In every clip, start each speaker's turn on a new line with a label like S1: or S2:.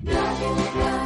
S1: Love you, love you.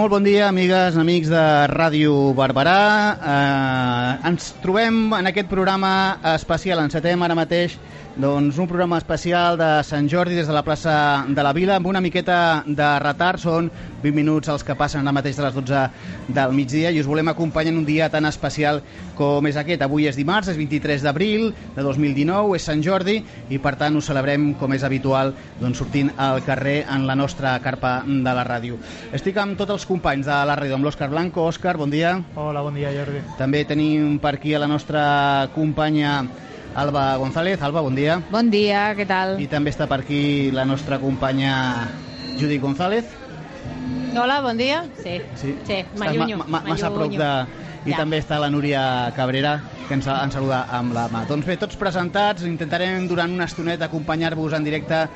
S2: Molt bon dia, amigues, amics de Ràdio Barberà. Eh, ens trobem en aquest programa especial, encetem ara mateix doncs, un programa especial de Sant Jordi des de la plaça de la Vila amb una miqueta de retard, són 20 minuts els que passen ara mateix de les 12 del migdia i us volem acompanyar en un dia tan especial com és aquest. Avui és dimarts, és 23 d'abril de 2019, és Sant Jordi i per tant ho celebrem com és habitual doncs, sortint al carrer en la nostra carpa de la ràdio. Estic amb tots els companys de la ràdio, amb l'Òscar Blanco. Òscar, bon dia.
S3: Hola, bon dia, Jordi.
S2: També tenim per aquí a la nostra companya Alba González. Alba, bon dia.
S4: Bon dia, què tal?
S2: I també està per aquí la nostra companya Judit González.
S4: Hola, bon dia. Sí,
S2: Sí,
S4: sí m'allunyo.
S2: ma ma massa a prop de... I
S4: Ja.
S2: també està la Núria Cabrera, que ens, ens saluda amb la mà. Doncs bé, tots presentats, intentarem durant una estoneta acompanyar-vos en directe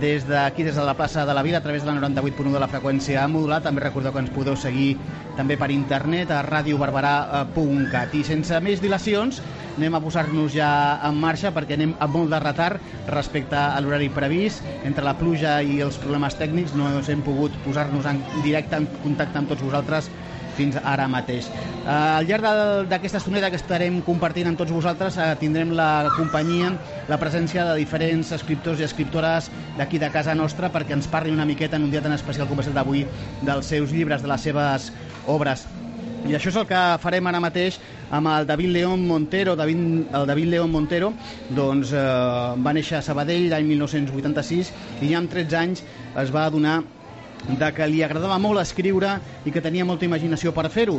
S2: des d'aquí, des de la plaça de la Vila, a través de la 98.1 de la freqüència modular. També recordeu que ens podeu seguir també per internet a radiobarberà.cat. I sense més dilacions, anem a posar-nos ja en marxa perquè anem amb molt de retard respecte a l'horari previst. Entre la pluja i els problemes tècnics no hem pogut posar-nos en directe en contacte amb tots vosaltres fins ara mateix. Eh, al llarg d'aquesta estoneta que estarem compartint amb tots vosaltres eh, tindrem la companyia, la presència de diferents escriptors i escriptores d'aquí de casa nostra perquè ens parlin una miqueta en un dia tan especial com és el d'avui dels seus llibres, de les seves obres. I això és el que farem ara mateix amb el David León Montero. David, el David León Montero doncs, eh, va néixer a Sabadell l'any 1986 i ja amb 13 anys es va adonar de que li agradava molt escriure i que tenia molta imaginació per fer-ho.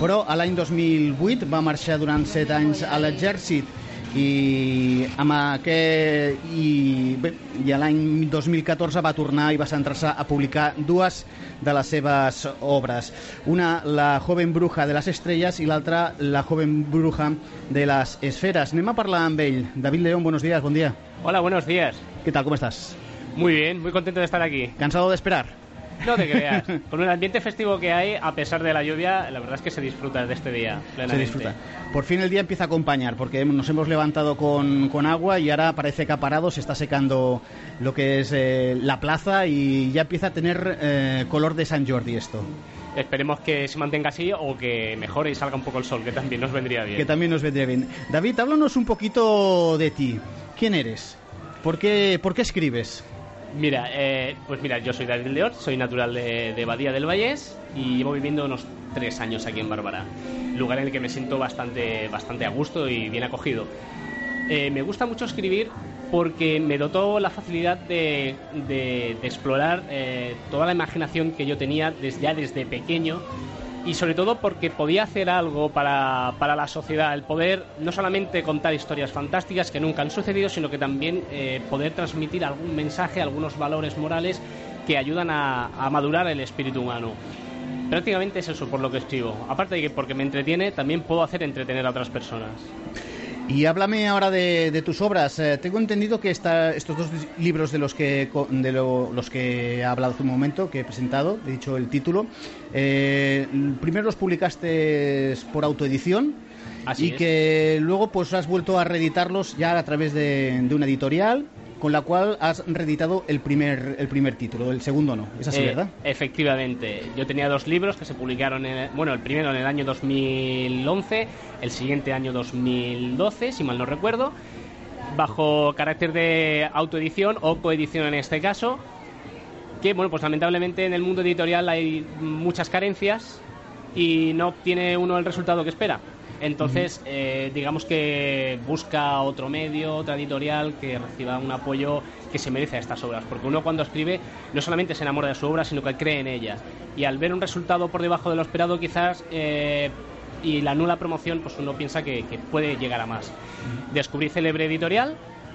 S2: Però a l'any 2008 va marxar durant 7 anys a l'exèrcit i amb aquest i, bé, i l'any 2014 va tornar i va centrar-se a publicar dues de les seves obres. Una, La joven bruja de les estrelles i l'altra, La joven bruja de les esferes. Anem a parlar amb ell. David León, buenos días, bon dia.
S3: Hola, buenos días.
S2: ¿Qué tal, cómo estás?
S3: Muy bien, muy contento de estar aquí.
S2: ¿Cansado de esperar?
S3: No te creas. Con el ambiente festivo que hay, a pesar de la lluvia, la verdad es que se disfruta de este día
S2: Se disfruta. Por fin el día empieza a acompañar, porque nos hemos levantado con, con agua y ahora parece que ha parado, se está secando lo que es eh, la plaza y ya empieza a tener eh, color de San Jordi esto,
S3: Esperemos que se mantenga así o que mejore y salga un poco el sol, que también nos vendría bien.
S2: que también nos vendría bien. David, háblanos un poquito de ti. ¿Quién eres? ¿Por qué, por qué escribes?
S3: Mira, eh, pues mira, yo soy David León, soy natural de, de Badía del Vallés y llevo viviendo unos tres años aquí en Bárbara, lugar en el que me siento bastante, bastante a gusto y bien acogido. Eh, me gusta mucho escribir porque me dotó la facilidad de, de- de explorar eh, toda la imaginación que yo tenía desde, ya desde pequeño y sobre todo porque podía hacer algo para, para la sociedad, el poder no solamente contar historias fantásticas que nunca han sucedido, sino que también eh, poder transmitir algún mensaje, algunos valores morales que ayudan a, a madurar el espíritu humano. Prácticamente es eso por lo que escribo. Aparte de que porque me entretiene, también puedo hacer entretener a otras personas.
S2: Y háblame ahora de, de tus obras. Eh, tengo entendido que esta- estos dos libros de los que de lo- los que he hablado hace un momento, que he presentado, he dicho el título, eh, primero los publicaste por autoedición
S3: Así
S2: y
S3: es.
S2: que luego pues has vuelto a reeditarlos ya a través de, de una editorial con la cual has reeditado el primer el primer título, el segundo no. Es así,
S3: Eh,
S2: ¿verdad?
S3: Efectivamente. Yo tenía dos libros que se publicaron, en, bueno, el primero en el año 2011, el siguiente año 2012, si mal no recuerdo, bajo carácter de autoedición o coedición en este caso, que, bueno, pues lamentablemente en el mundo editorial hay muchas carencias y no obtiene uno el resultado que espera. Entonces, eh, digamos que busca otro medio, otra editorial que reciba un apoyo que se merece a estas obras. Porque uno cuando escribe no solamente se enamora de su obra, sino que cree en ella. Y al ver un resultado por debajo de lo esperado, quizás, eh, y la nula promoción, pues uno piensa que, que puede llegar a más. Descubrí Célebre Editorial,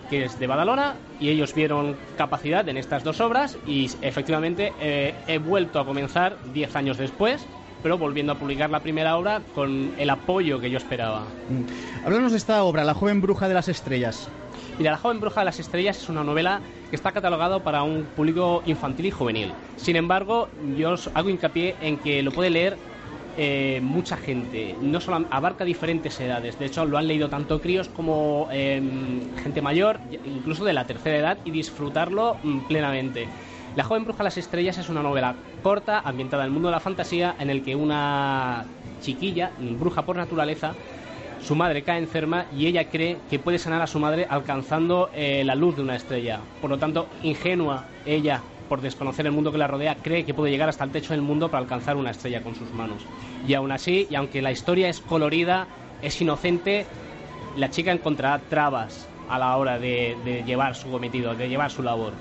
S3: que es de Badalona, y ellos vieron capacidad en estas dos obras, y efectivamente eh, he vuelto a comenzar 10 años después, pero volviendo a publicar la primera obra con el apoyo que yo esperaba.
S2: Mm. Háblanos de esta obra, La joven bruja de las estrellas.
S3: Mira, La joven bruja de las estrellas es una novela que está catalogada para un público infantil y juvenil. Sin embargo, yo os hago hincapié en que lo puede leer eh, mucha gente. No solo abarca diferentes edades. De hecho, lo han leído tanto críos como eh, gente mayor, incluso de la tercera edad, y disfrutarlo mm, plenamente. La joven bruja las estrellas es una novela corta, ambientada en el mundo de la fantasía, en el que una chiquilla, bruja por naturaleza, su madre cae enferma y ella cree que puede sanar a su madre alcanzando eh, la luz de una estrella. Por lo tanto, ingenua ella, por desconocer el mundo que la rodea, cree que puede llegar hasta el techo del mundo para alcanzar una estrella con sus manos. Y aún así, y aunque la historia es colorida, es inocente, la chica encontrará trabas a la hora de llevar su cometido, de llevar su labor.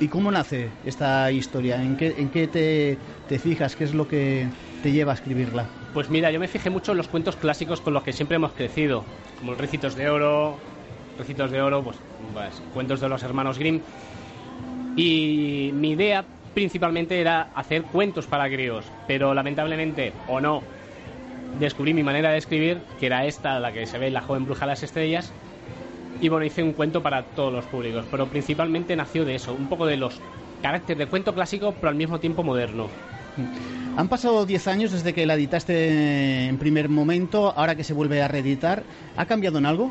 S2: ¿Y cómo nace esta historia? ¿En qué, en qué te, te fijas? ¿Qué es lo que te lleva a escribirla?
S3: Pues mira, yo me fijé mucho en los cuentos clásicos con los que siempre hemos crecido, como Recitos de Oro, Recitos de Oro, pues, pues, cuentos de los hermanos Grimm. Y mi idea principalmente era hacer cuentos para críos, pero lamentablemente, o no, descubrí mi manera de escribir, que era esta, la que se ve en La joven bruja de las estrellas, y bueno, hice un cuento para todos los públicos, pero principalmente nació de eso, un poco de los caracteres de cuento clásico, pero al mismo tiempo moderno.
S2: Han pasado 10 años desde que la editaste en primer momento, ahora que se vuelve a reeditar. ¿Ha cambiado en algo?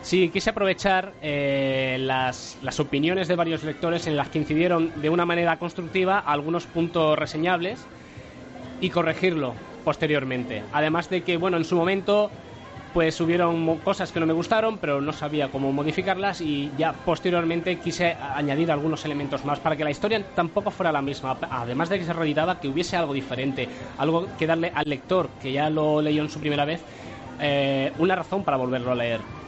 S3: Sí, quise aprovechar eh, las, las opiniones de varios lectores en las que incidieron de una manera constructiva algunos puntos reseñables y corregirlo posteriormente. Además de que, bueno, en su momento pues hubieron mo- cosas que no me gustaron, pero no sabía cómo modificarlas y ya posteriormente quise añadir algunos elementos más para que la historia tampoco fuera la misma, además de que se reeditaba, que hubiese algo diferente, algo que darle al lector, que ya lo leyó en su primera vez, eh, una razón para volverlo a leer.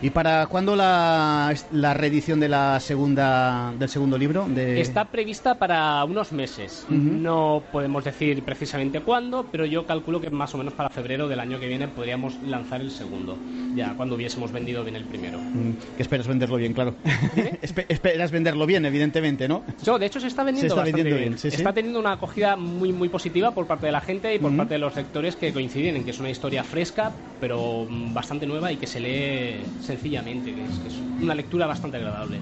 S2: ¿Y para cuándo la, la reedición de la segunda, del segundo libro? De...
S3: Está prevista para unos meses.
S2: Ujú.
S3: No podemos decir precisamente cuándo, pero yo calculo que más o menos para febrero del año que viene podríamos lanzar el segundo, ya cuando hubiésemos vendido bien el primero.
S2: Mm, Que esperas venderlo bien, claro. Espe- esperas venderlo bien, evidentemente, ¿no?
S3: Yo, de hecho, se está vendiendo
S2: Se está vendiendo
S3: bien.
S2: bien, sí, sí.
S3: está teniendo una acogida muy, muy positiva por parte de la gente y por
S2: Ujú.
S3: parte de los lectores que coinciden en que es una historia fresca, pero mm, bastante nueva y que se lee sencillamente, que es, que es una lectura bastante agradable.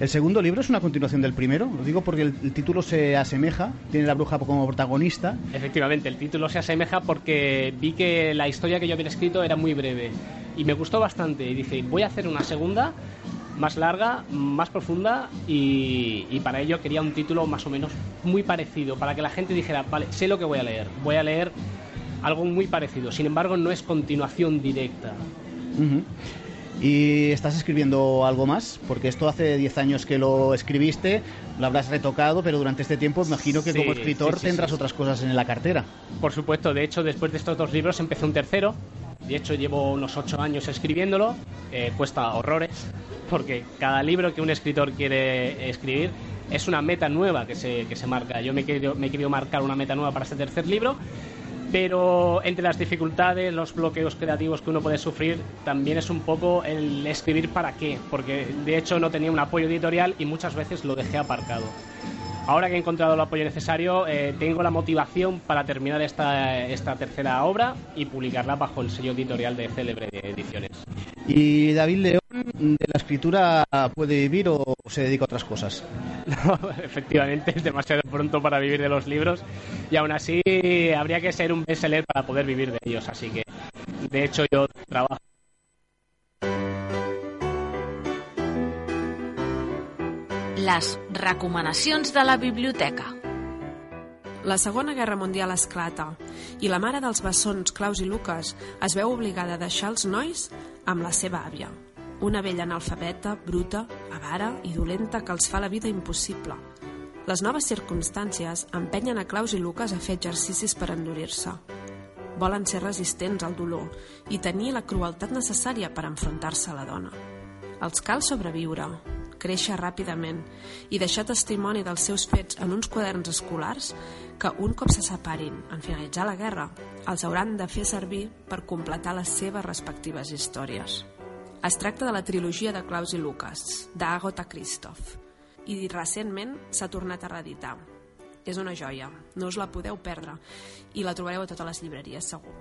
S2: El segundo libro es una continuación del primero, lo digo porque el, el título se asemeja, tiene la bruja como protagonista.
S3: Efectivamente, el título se asemeja porque vi que la historia que yo había escrito era muy breve y me gustó bastante. Y dije, voy a hacer una segunda más larga, más profunda y, y para ello quería un título más o menos muy parecido, para que la gente dijera, vale, sé lo que voy a leer, voy a leer algo muy parecido. Sin embargo, no es continuación directa.
S2: ¿Y estás escribiendo algo más? Porque esto hace 10 años que lo escribiste, lo habrás retocado, pero durante este tiempo imagino que
S3: Sí,
S2: como escritor
S3: sí, sí,
S2: tendrás otras cosas en la cartera.
S3: Por supuesto, de hecho, después de estos dos libros empecé un tercero. De hecho, llevo unos ocho años escribiéndolo. Eh, cuesta horrores, porque cada libro que un escritor quiere escribir es una meta nueva que se, que se marca. Yo me he, querido, me he querido marcar una meta nueva para este tercer libro, pero entre las dificultades, los bloqueos creativos que uno puede sufrir, también es un poco el escribir para qué, porque de hecho no tenía un apoyo editorial y muchas veces lo dejé aparcado. ahora que he encontrado el apoyo necesario, eh, tengo la motivación para terminar esta, esta tercera obra y publicarla bajo el sello editorial de Célebre Ediciones.
S2: ¿Y David León de la escritura puede vivir o se dedica a otras cosas?
S3: No, efectivamente, es demasiado pronto para vivir de los libros. Y aún así habría que ser un bestseller para poder vivir de ellos, así que de hecho yo trabajo.
S5: Les recomanacions de la biblioteca.
S6: La Segona Guerra Mundial esclata i la mare dels bessons, Claus i Lucas, es veu obligada a deixar els nois amb la seva àvia, una vella analfabeta, bruta, avara i dolenta que els fa la vida impossible. Les noves circumstàncies empenyen a Claus i Lucas a fer exercicis per endurir-se. Volen ser resistents al dolor i tenir la crueltat necessària per enfrontar-se a la dona. Els cal sobreviure, créixer ràpidament i deixar testimoni dels seus fets en uns quaderns escolars que un cop se separin en finalitzar la guerra els hauran de fer servir per completar les seves respectives històries. Es tracta de la trilogia de Claus i Lucas, d'Agota Christoph, i recentment s'ha tornat a reeditar. És una joia, no us la podeu perdre, i la trobareu a totes les llibreries, segur.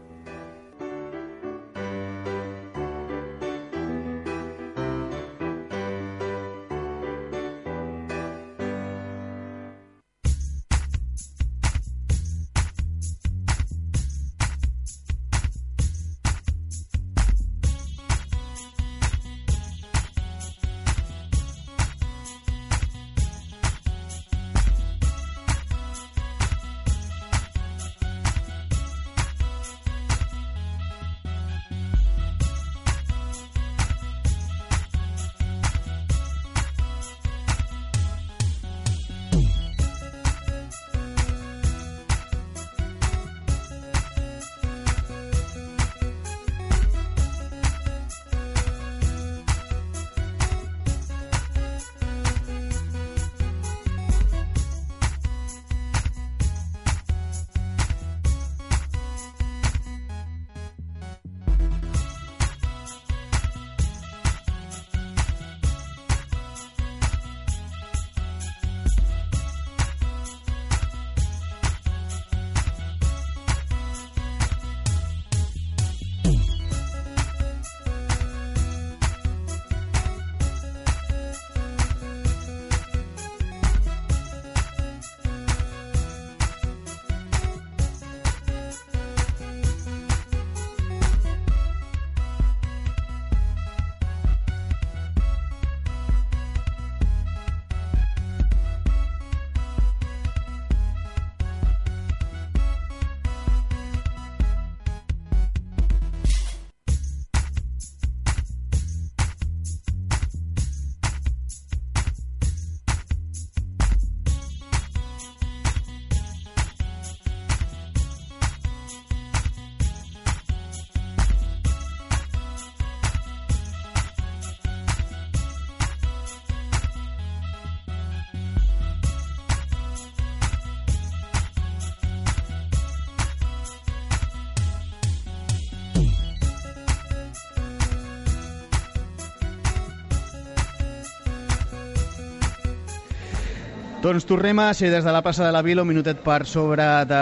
S2: Doncs tornem a ser des de la plaça de la Vila, un minutet per sobre de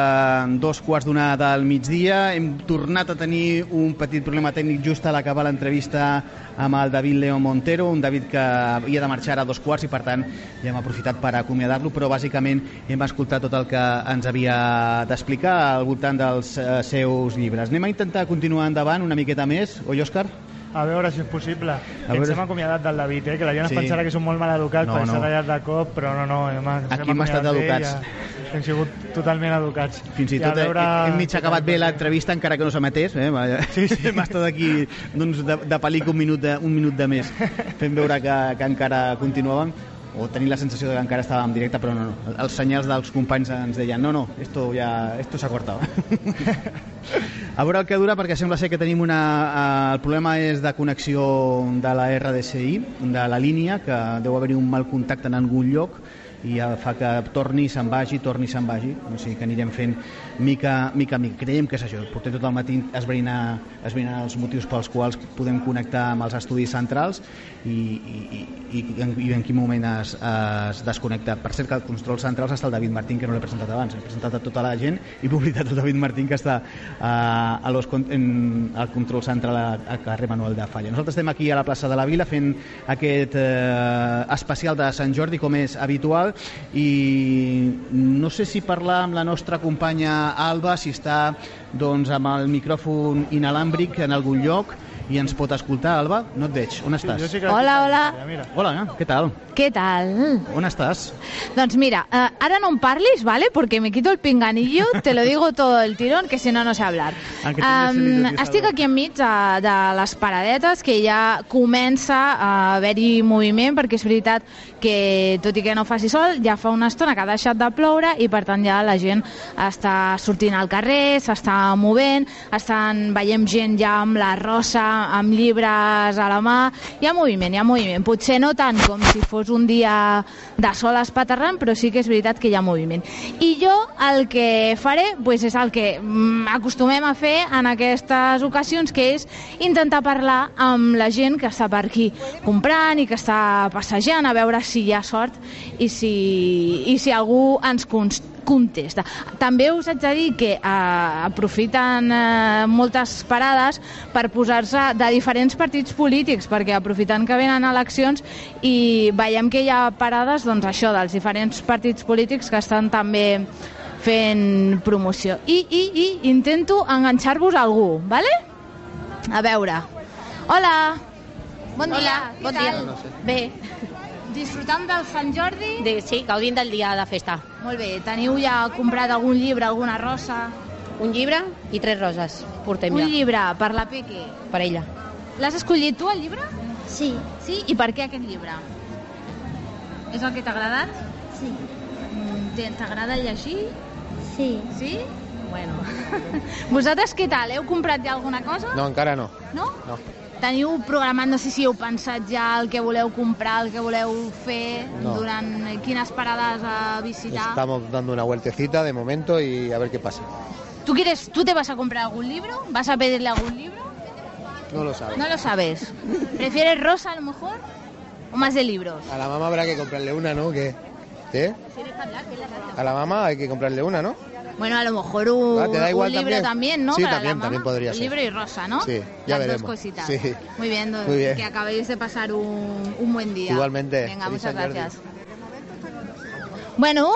S2: dos quarts d'una del migdia. Hem tornat a tenir un petit problema tècnic just a l'acabar l'entrevista amb el David León Montero, un David que havia de marxar a dos quarts i per tant ja hem aprofitat per acomiadar-lo, però bàsicament hem escoltat tot el que ens havia d'explicar al voltant dels eh, seus llibres. Anem a intentar continuar endavant una miqueta més, oi Òscar?
S7: A veure si és possible. A
S2: veure...
S7: Ens hem acomiadat del David, eh? que la gent
S2: Sí.
S7: es pensarà que som molt mal educats
S2: No,
S7: per
S2: no.
S7: tallat de cop, però no, no. Hem, ens
S2: Aquí
S7: hem
S2: hem estat educats.
S7: ja Hem sigut totalment educats.
S2: Fins i
S7: a
S2: tot
S7: veure-
S2: hem mig acabat bé l'entrevista encara que no s'emetés. Eh? Sí, sí. Hem estat aquí doncs, de, de pel·lícula un minut de, un minut de més fent veure que, que encara continuàvem o tenir la sensació que encara estàvem en directe, però no, no. Els senyals dels companys ens deien no, no, esto ja esto s'ha cortat. A veure el que dura, perquè sembla ser que tenim una... eh, el problema és de connexió de la RDSI, de la línia, que deu haver-hi un mal contacte en algun lloc, i fa que torni, se'n vagi, torni, se'n vagi. O sigui que anirem fent mica, mica, mica. Creiem que és això, portem tot el matí esbrinar, esbrinar els motius pels quals podem connectar amb els estudis centrals i, i, i, en, i en quin moment es, es desconnecta. Per cert que el control central està el David Martín, que no l'he presentat abans, he presentat a tota la gent i he oblidat el David Martín, que està uh, a los, en, al control central a, a carrer Manuel de Falla. Nosaltres estem aquí a la plaça de la Vila fent aquest eh, especial de Sant Jordi, com és habitual, i no sé si parlar amb la nostra companya Alba, si està doncs, amb el micròfon inalàmbric en algun lloc, i ens pot escoltar, Alba? No et veig. On estàs?
S7: Jo sí que
S4: Hola, hola.
S7: Mira.
S2: Hola, què tal?
S4: ¿Qué tal?
S2: On estàs?
S4: Doncs mira, eh, ahora no em parlis, ¿vale? Porque me quito el pinganillo, te lo digo todo el tirón, que si no, no sé hablar.
S2: Idiotizador.
S4: estic aquí enmig de, de les paradetes, que ja comença a haver-hi moviment, perquè és veritat que, tot i que no faci sol, ja fa una estona que ha deixat de ploure i, per tant, ja la gent està sortint al carrer, s'està movent, estan veiem gent ja amb la rosa, amb llibres a la mà, hi ha moviment, hi ha moviment. Potser no tant com si fos un dia de sol espaterrant, però sí que és veritat que hi ha moviment. I jo el que faré pues, és el que mm, acostumem a fer en aquestes ocasions, que és intentar parlar amb la gent que està per aquí comprant i que està passejant, a veure si hi ha sort i si, i si algú ens contesta. També us haig de dir que eh, aprofiten eh, moltes parades per posar-se de diferents partits polítics, perquè aprofitant que venen eleccions i veiem que hi ha parades doncs, això dels diferents partits polítics que estan també fent promoció. I, i, i intento enganxar-vos a algú, ¿vale? A veure. Hola. Bon dia.
S8: Hola, bon dia. No sé.
S4: Bé. Disfrutant del Sant Jordi?
S8: De, sí, gaudint del dia de festa.
S4: Molt bé. Teniu ja comprat algun llibre, alguna rosa?
S8: Un llibre i tres roses. Portem
S4: Un
S8: ja.
S4: llibre per la Peque.
S8: Per ella.
S4: L'has escollit tu, el llibre?
S9: Sí,
S4: Sí? I per què aquest llibre? És el que t'ha agradat?
S9: sí,
S4: Mm, T'agrada llegir?
S9: sí.
S4: Sí? Bueno. Vosaltres què tal? Heu comprat ja alguna cosa?
S10: No, encara no.
S4: No?
S10: No.
S4: Teniu programat, no sé si heu pensat ja el que voleu comprar, el que voleu fer,
S10: No.
S4: durant quines parades a visitar?
S10: Estamos dando una vueltecita de momento y a ver qué pasa.
S4: ¿Tú, quieres, ¿Tú te vas a comprar algún libro? ¿Vas a pedirle algún libro?
S10: No lo sabes.
S4: No lo sabes. ¿Prefieres rosa a lo mejor? ¿O más de libros?
S10: A la mamá habrá que comprarle una, ¿no? ¿Qué? A la mamá hay que comprarle una, ¿no?
S4: Bueno, a lo mejor un,
S10: Ah, ¿te da igual
S4: un libro
S10: también?
S4: también, ¿no?
S10: Sí,
S4: Para
S10: también, podría
S4: Un
S10: ser.
S4: libro y rosa, ¿no?
S10: Sí, ya
S4: Las
S10: veremos.
S4: dos cositas.
S10: Sí.
S4: Muy bien, do-
S10: Muy bien.
S4: que acabéis de pasar un, un buen día.
S10: Igualmente.
S4: Venga,
S10: Feliz
S4: muchas gracias. Bueno,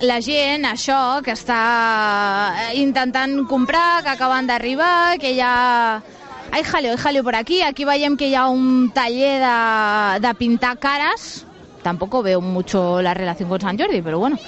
S4: la gent, això, que està eh, intentant comprar, que acaben d'arribar, que ja... Hay jaleo, hay jaleo por aquí. Aquí veiem que hi ha un taller de, de pintar caras. Tampoco veo mucho la relación con San Jordi, pero bueno,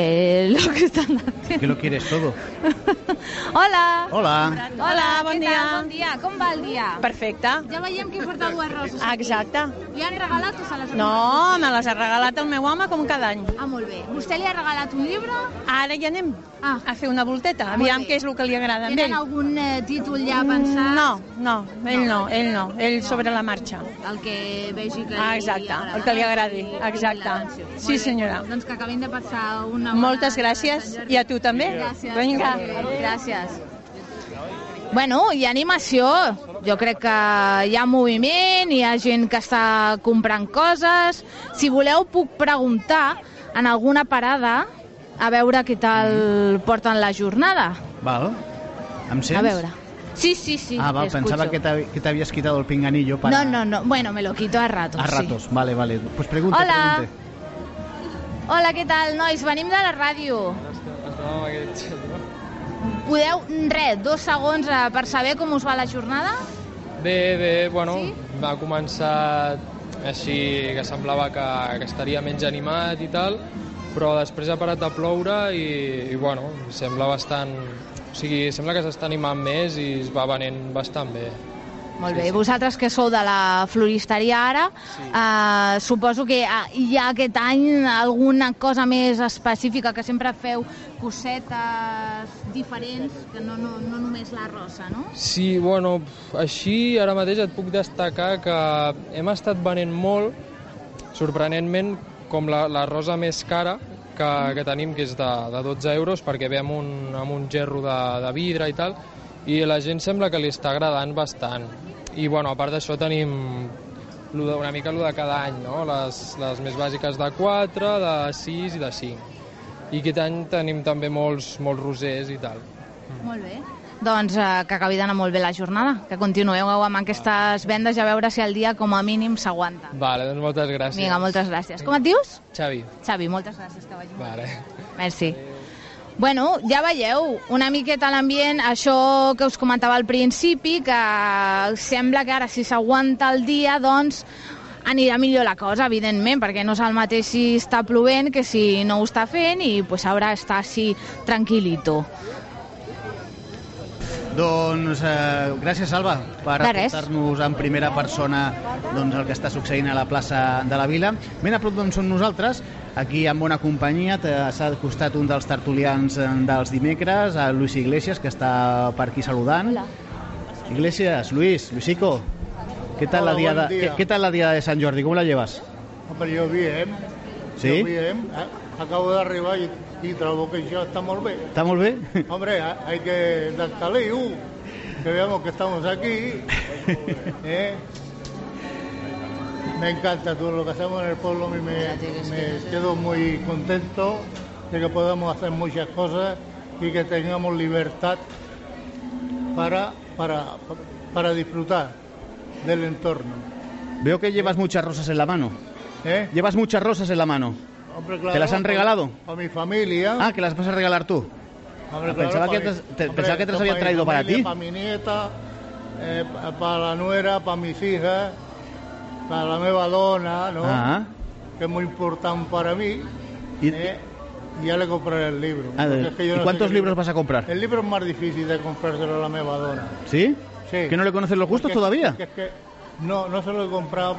S4: eh, lo que están haciendo.
S2: Que lo quieres todo.
S4: Hola!
S2: Hola.
S11: Hola, bon dia.
S4: Tal? Bon dia. Com va el dia?
S11: Perfecte.
S4: Ja veiem que porta dues roses. aquí.
S11: Exacte.
S4: Li han regalat o se les ha
S11: No, me les ha regalat el meu home com cada any.
S4: Ah, molt bé. Vostè li ha regalat un llibre?
S11: Ara ja anem
S4: Ah.
S11: a fer una volteta,
S4: Molt
S11: aviam què és el que li agrada a
S4: Tenen
S11: ell.
S4: algun eh, títol ja pensat?
S11: No, no, ell no, ell no, ell sobre la marxa.
S4: El que vegi que
S11: Ah,
S4: li
S11: exacte,
S4: agrada.
S11: el que li agradi, exacte. Sí, senyora.
S4: Doncs que acabin de passar una.
S11: Moltes gràcies, i a tu també.
S4: Gràcies.
S11: Vinga.
S4: Gràcies. Bueno, hi ha animació. Jo crec que hi ha moviment, hi ha gent que està comprant coses. Si voleu, puc preguntar en alguna parada a veure què tal porten la jornada.
S2: Val. Em sents?
S4: A veure. Sí, sí, sí.
S2: ah, val,
S4: te
S2: pensaba
S4: escucho.
S2: que te, habías quitado el pinganillo para...
S4: No, no, no. Bueno, me lo quito a ratos.
S2: A
S4: sí.
S2: ratos, vale, vale. Pues pregunta,
S4: Hola.
S2: pregunte.
S4: Hola, què tal, nois? Venim de la ràdio. Podeu, res, dos segons eh, per saber com us va la jornada?
S12: Bé, bé, bueno,
S4: Sí?
S12: va començar així que semblava que, que estaria menys animat i tal, però després ha parat de ploure i, i bueno, sembla bastant... O sigui, sembla que s'està animant més i es va venent bastant bé.
S4: Molt
S12: Sí,
S4: bé,
S12: sí.
S4: vosaltres que sou de la floristeria ara, eh, suposo que eh, hi ha aquest any alguna cosa més específica, que sempre feu cosetes diferents, que no, no, no només la rosa, no?
S12: Sí, bueno, així ara mateix et puc destacar que hem estat venent molt, sorprenentment, com la, la rosa més cara que, que tenim, que és de, de 12 euros, perquè ve amb un, amb un gerro de, de vidre i tal, i la gent sembla que li està agradant bastant. I bueno, a part d'això tenim una mica el de cada any, no? les, les més bàsiques de 4, de 6 i de 5. I aquest any tenim també molts, molts rosers i tal.
S4: Molt bé. Doncs eh, que acabi d'anar molt bé la jornada, que continueu amb aquestes vendes i a veure si el dia com a mínim s'aguanta.
S12: Vale, doncs moltes gràcies.
S4: Vinga, moltes gràcies. Com et dius?
S12: Xavi.
S4: Xavi, moltes gràcies, que vagi molt
S12: Vale.
S4: bé. Merci. Bueno, ja veieu, una miqueta l'ambient, això que us comentava al principi, que sembla que ara si s'aguanta el dia, doncs anirà millor la cosa, evidentment, perquè no és el mateix si està plovent que si no ho està fent i pues, haurà d'estar així tranquil·lito.
S2: Doncs eh, gràcies, Salva, per aportar-nos en primera persona doncs, el que està succeint a la plaça de la Vila. Ben a prop d'on som nosaltres, aquí en bona companyia, s'ha costat un dels tertulians eh, dels dimecres, a Luis Iglesias, que està per aquí saludant. Hola. Iglesias, Luis, Luisico, ¿qué tal,
S9: Hola,
S2: la día. ¿qué, qué tal la día de San Jordi? ¿Cómo la llevas?
S9: Hombre, yo bien.
S2: Sí?
S9: Yo bien. A- Acabo de arribar i, i trobo que això està molt bé.
S2: ¿Está muy bien?
S9: Hombre, ha- hay que dar talío, que veamos que estamos aquí. ¿eh? Me encanta todo lo que hacemos en el pueblo, a mí me, me quedo muy contento de que podamos hacer muchas cosas y que tengamos libertad para, para, para disfrutar del entorno.
S2: Veo que llevas muchas rosas en la mano.
S9: ¿eh?
S2: Llevas muchas rosas en la mano.
S9: Hombre,
S2: ¿Te las han regalado?
S9: A mi familia.
S2: Ah, que las vas a regalar tú.
S9: Hombre,
S2: Ah, pensaba
S9: claro,
S2: que te-
S9: mi-
S2: te-
S9: hombre,
S2: pensaba que te las habían traído para ti.
S9: Para mi nieta, eh, pa- para la nuera, para mis hijas, para la nueva dona, ¿no?
S2: Ah.
S9: Que es muy importante para mí.
S2: Y-
S9: ¿eh? Ya le compraré el libro.
S2: Ah,
S9: porque es que yo
S2: ¿Y
S9: no sé
S2: cuántos libros
S9: libro-
S2: vas a comprar?
S9: El libro es más difícil de comprárselo a la nueva dona.
S2: ¿Sí?
S9: Sí.
S2: ¿Que no le conoces los gustos
S9: Porque-
S2: todavía?
S9: porque es que no, no se lo he comprado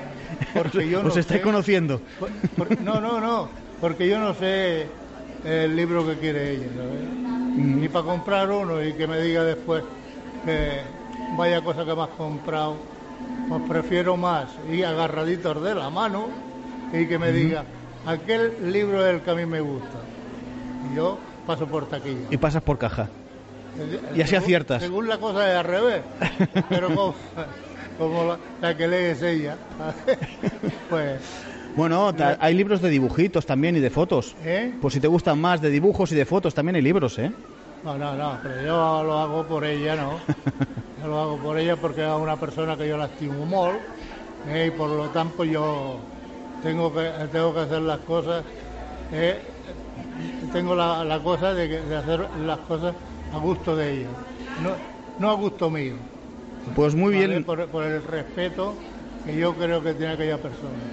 S9: porque yo no
S2: Os estáis
S9: sé-
S2: conociendo.
S9: por- por- no, no, no, porque yo no sé el libro que quiere ella, ¿sabes?
S2: Mm.
S9: Y para comprar uno y que me diga después que vaya cosa que me has comprado, pues prefiero más ir agarraditos de la mano y que me diga, aquel libro es el que a mí me gusta. Y yo paso por taquilla.
S2: Y pasas por caja.
S9: El-
S2: Y así
S9: según-
S2: aciertas.
S9: Según la cosa es al revés. Pero como, como la, la que lee es ella, pues,
S2: Bueno, hay libros de dibujitos también y de fotos.
S9: ¿eh?
S2: Por si te gustan más de dibujos y de fotos, también hay libros, ¿eh?
S9: No, no, no, pero yo lo hago por ella, ¿no? Yo lo hago por ella porque es una persona que yo la estimo molt ¿eh? y por lo tanto yo tengo que, tengo que hacer las cosas, ¿eh? tengo la, la cosa de, que- de hacer las cosas a gusto de ella, no, no a gusto mío.
S2: Pues muy
S9: ¿vale?
S2: bien,
S9: Por, por el respeto que yo creo que tiene aquella persona.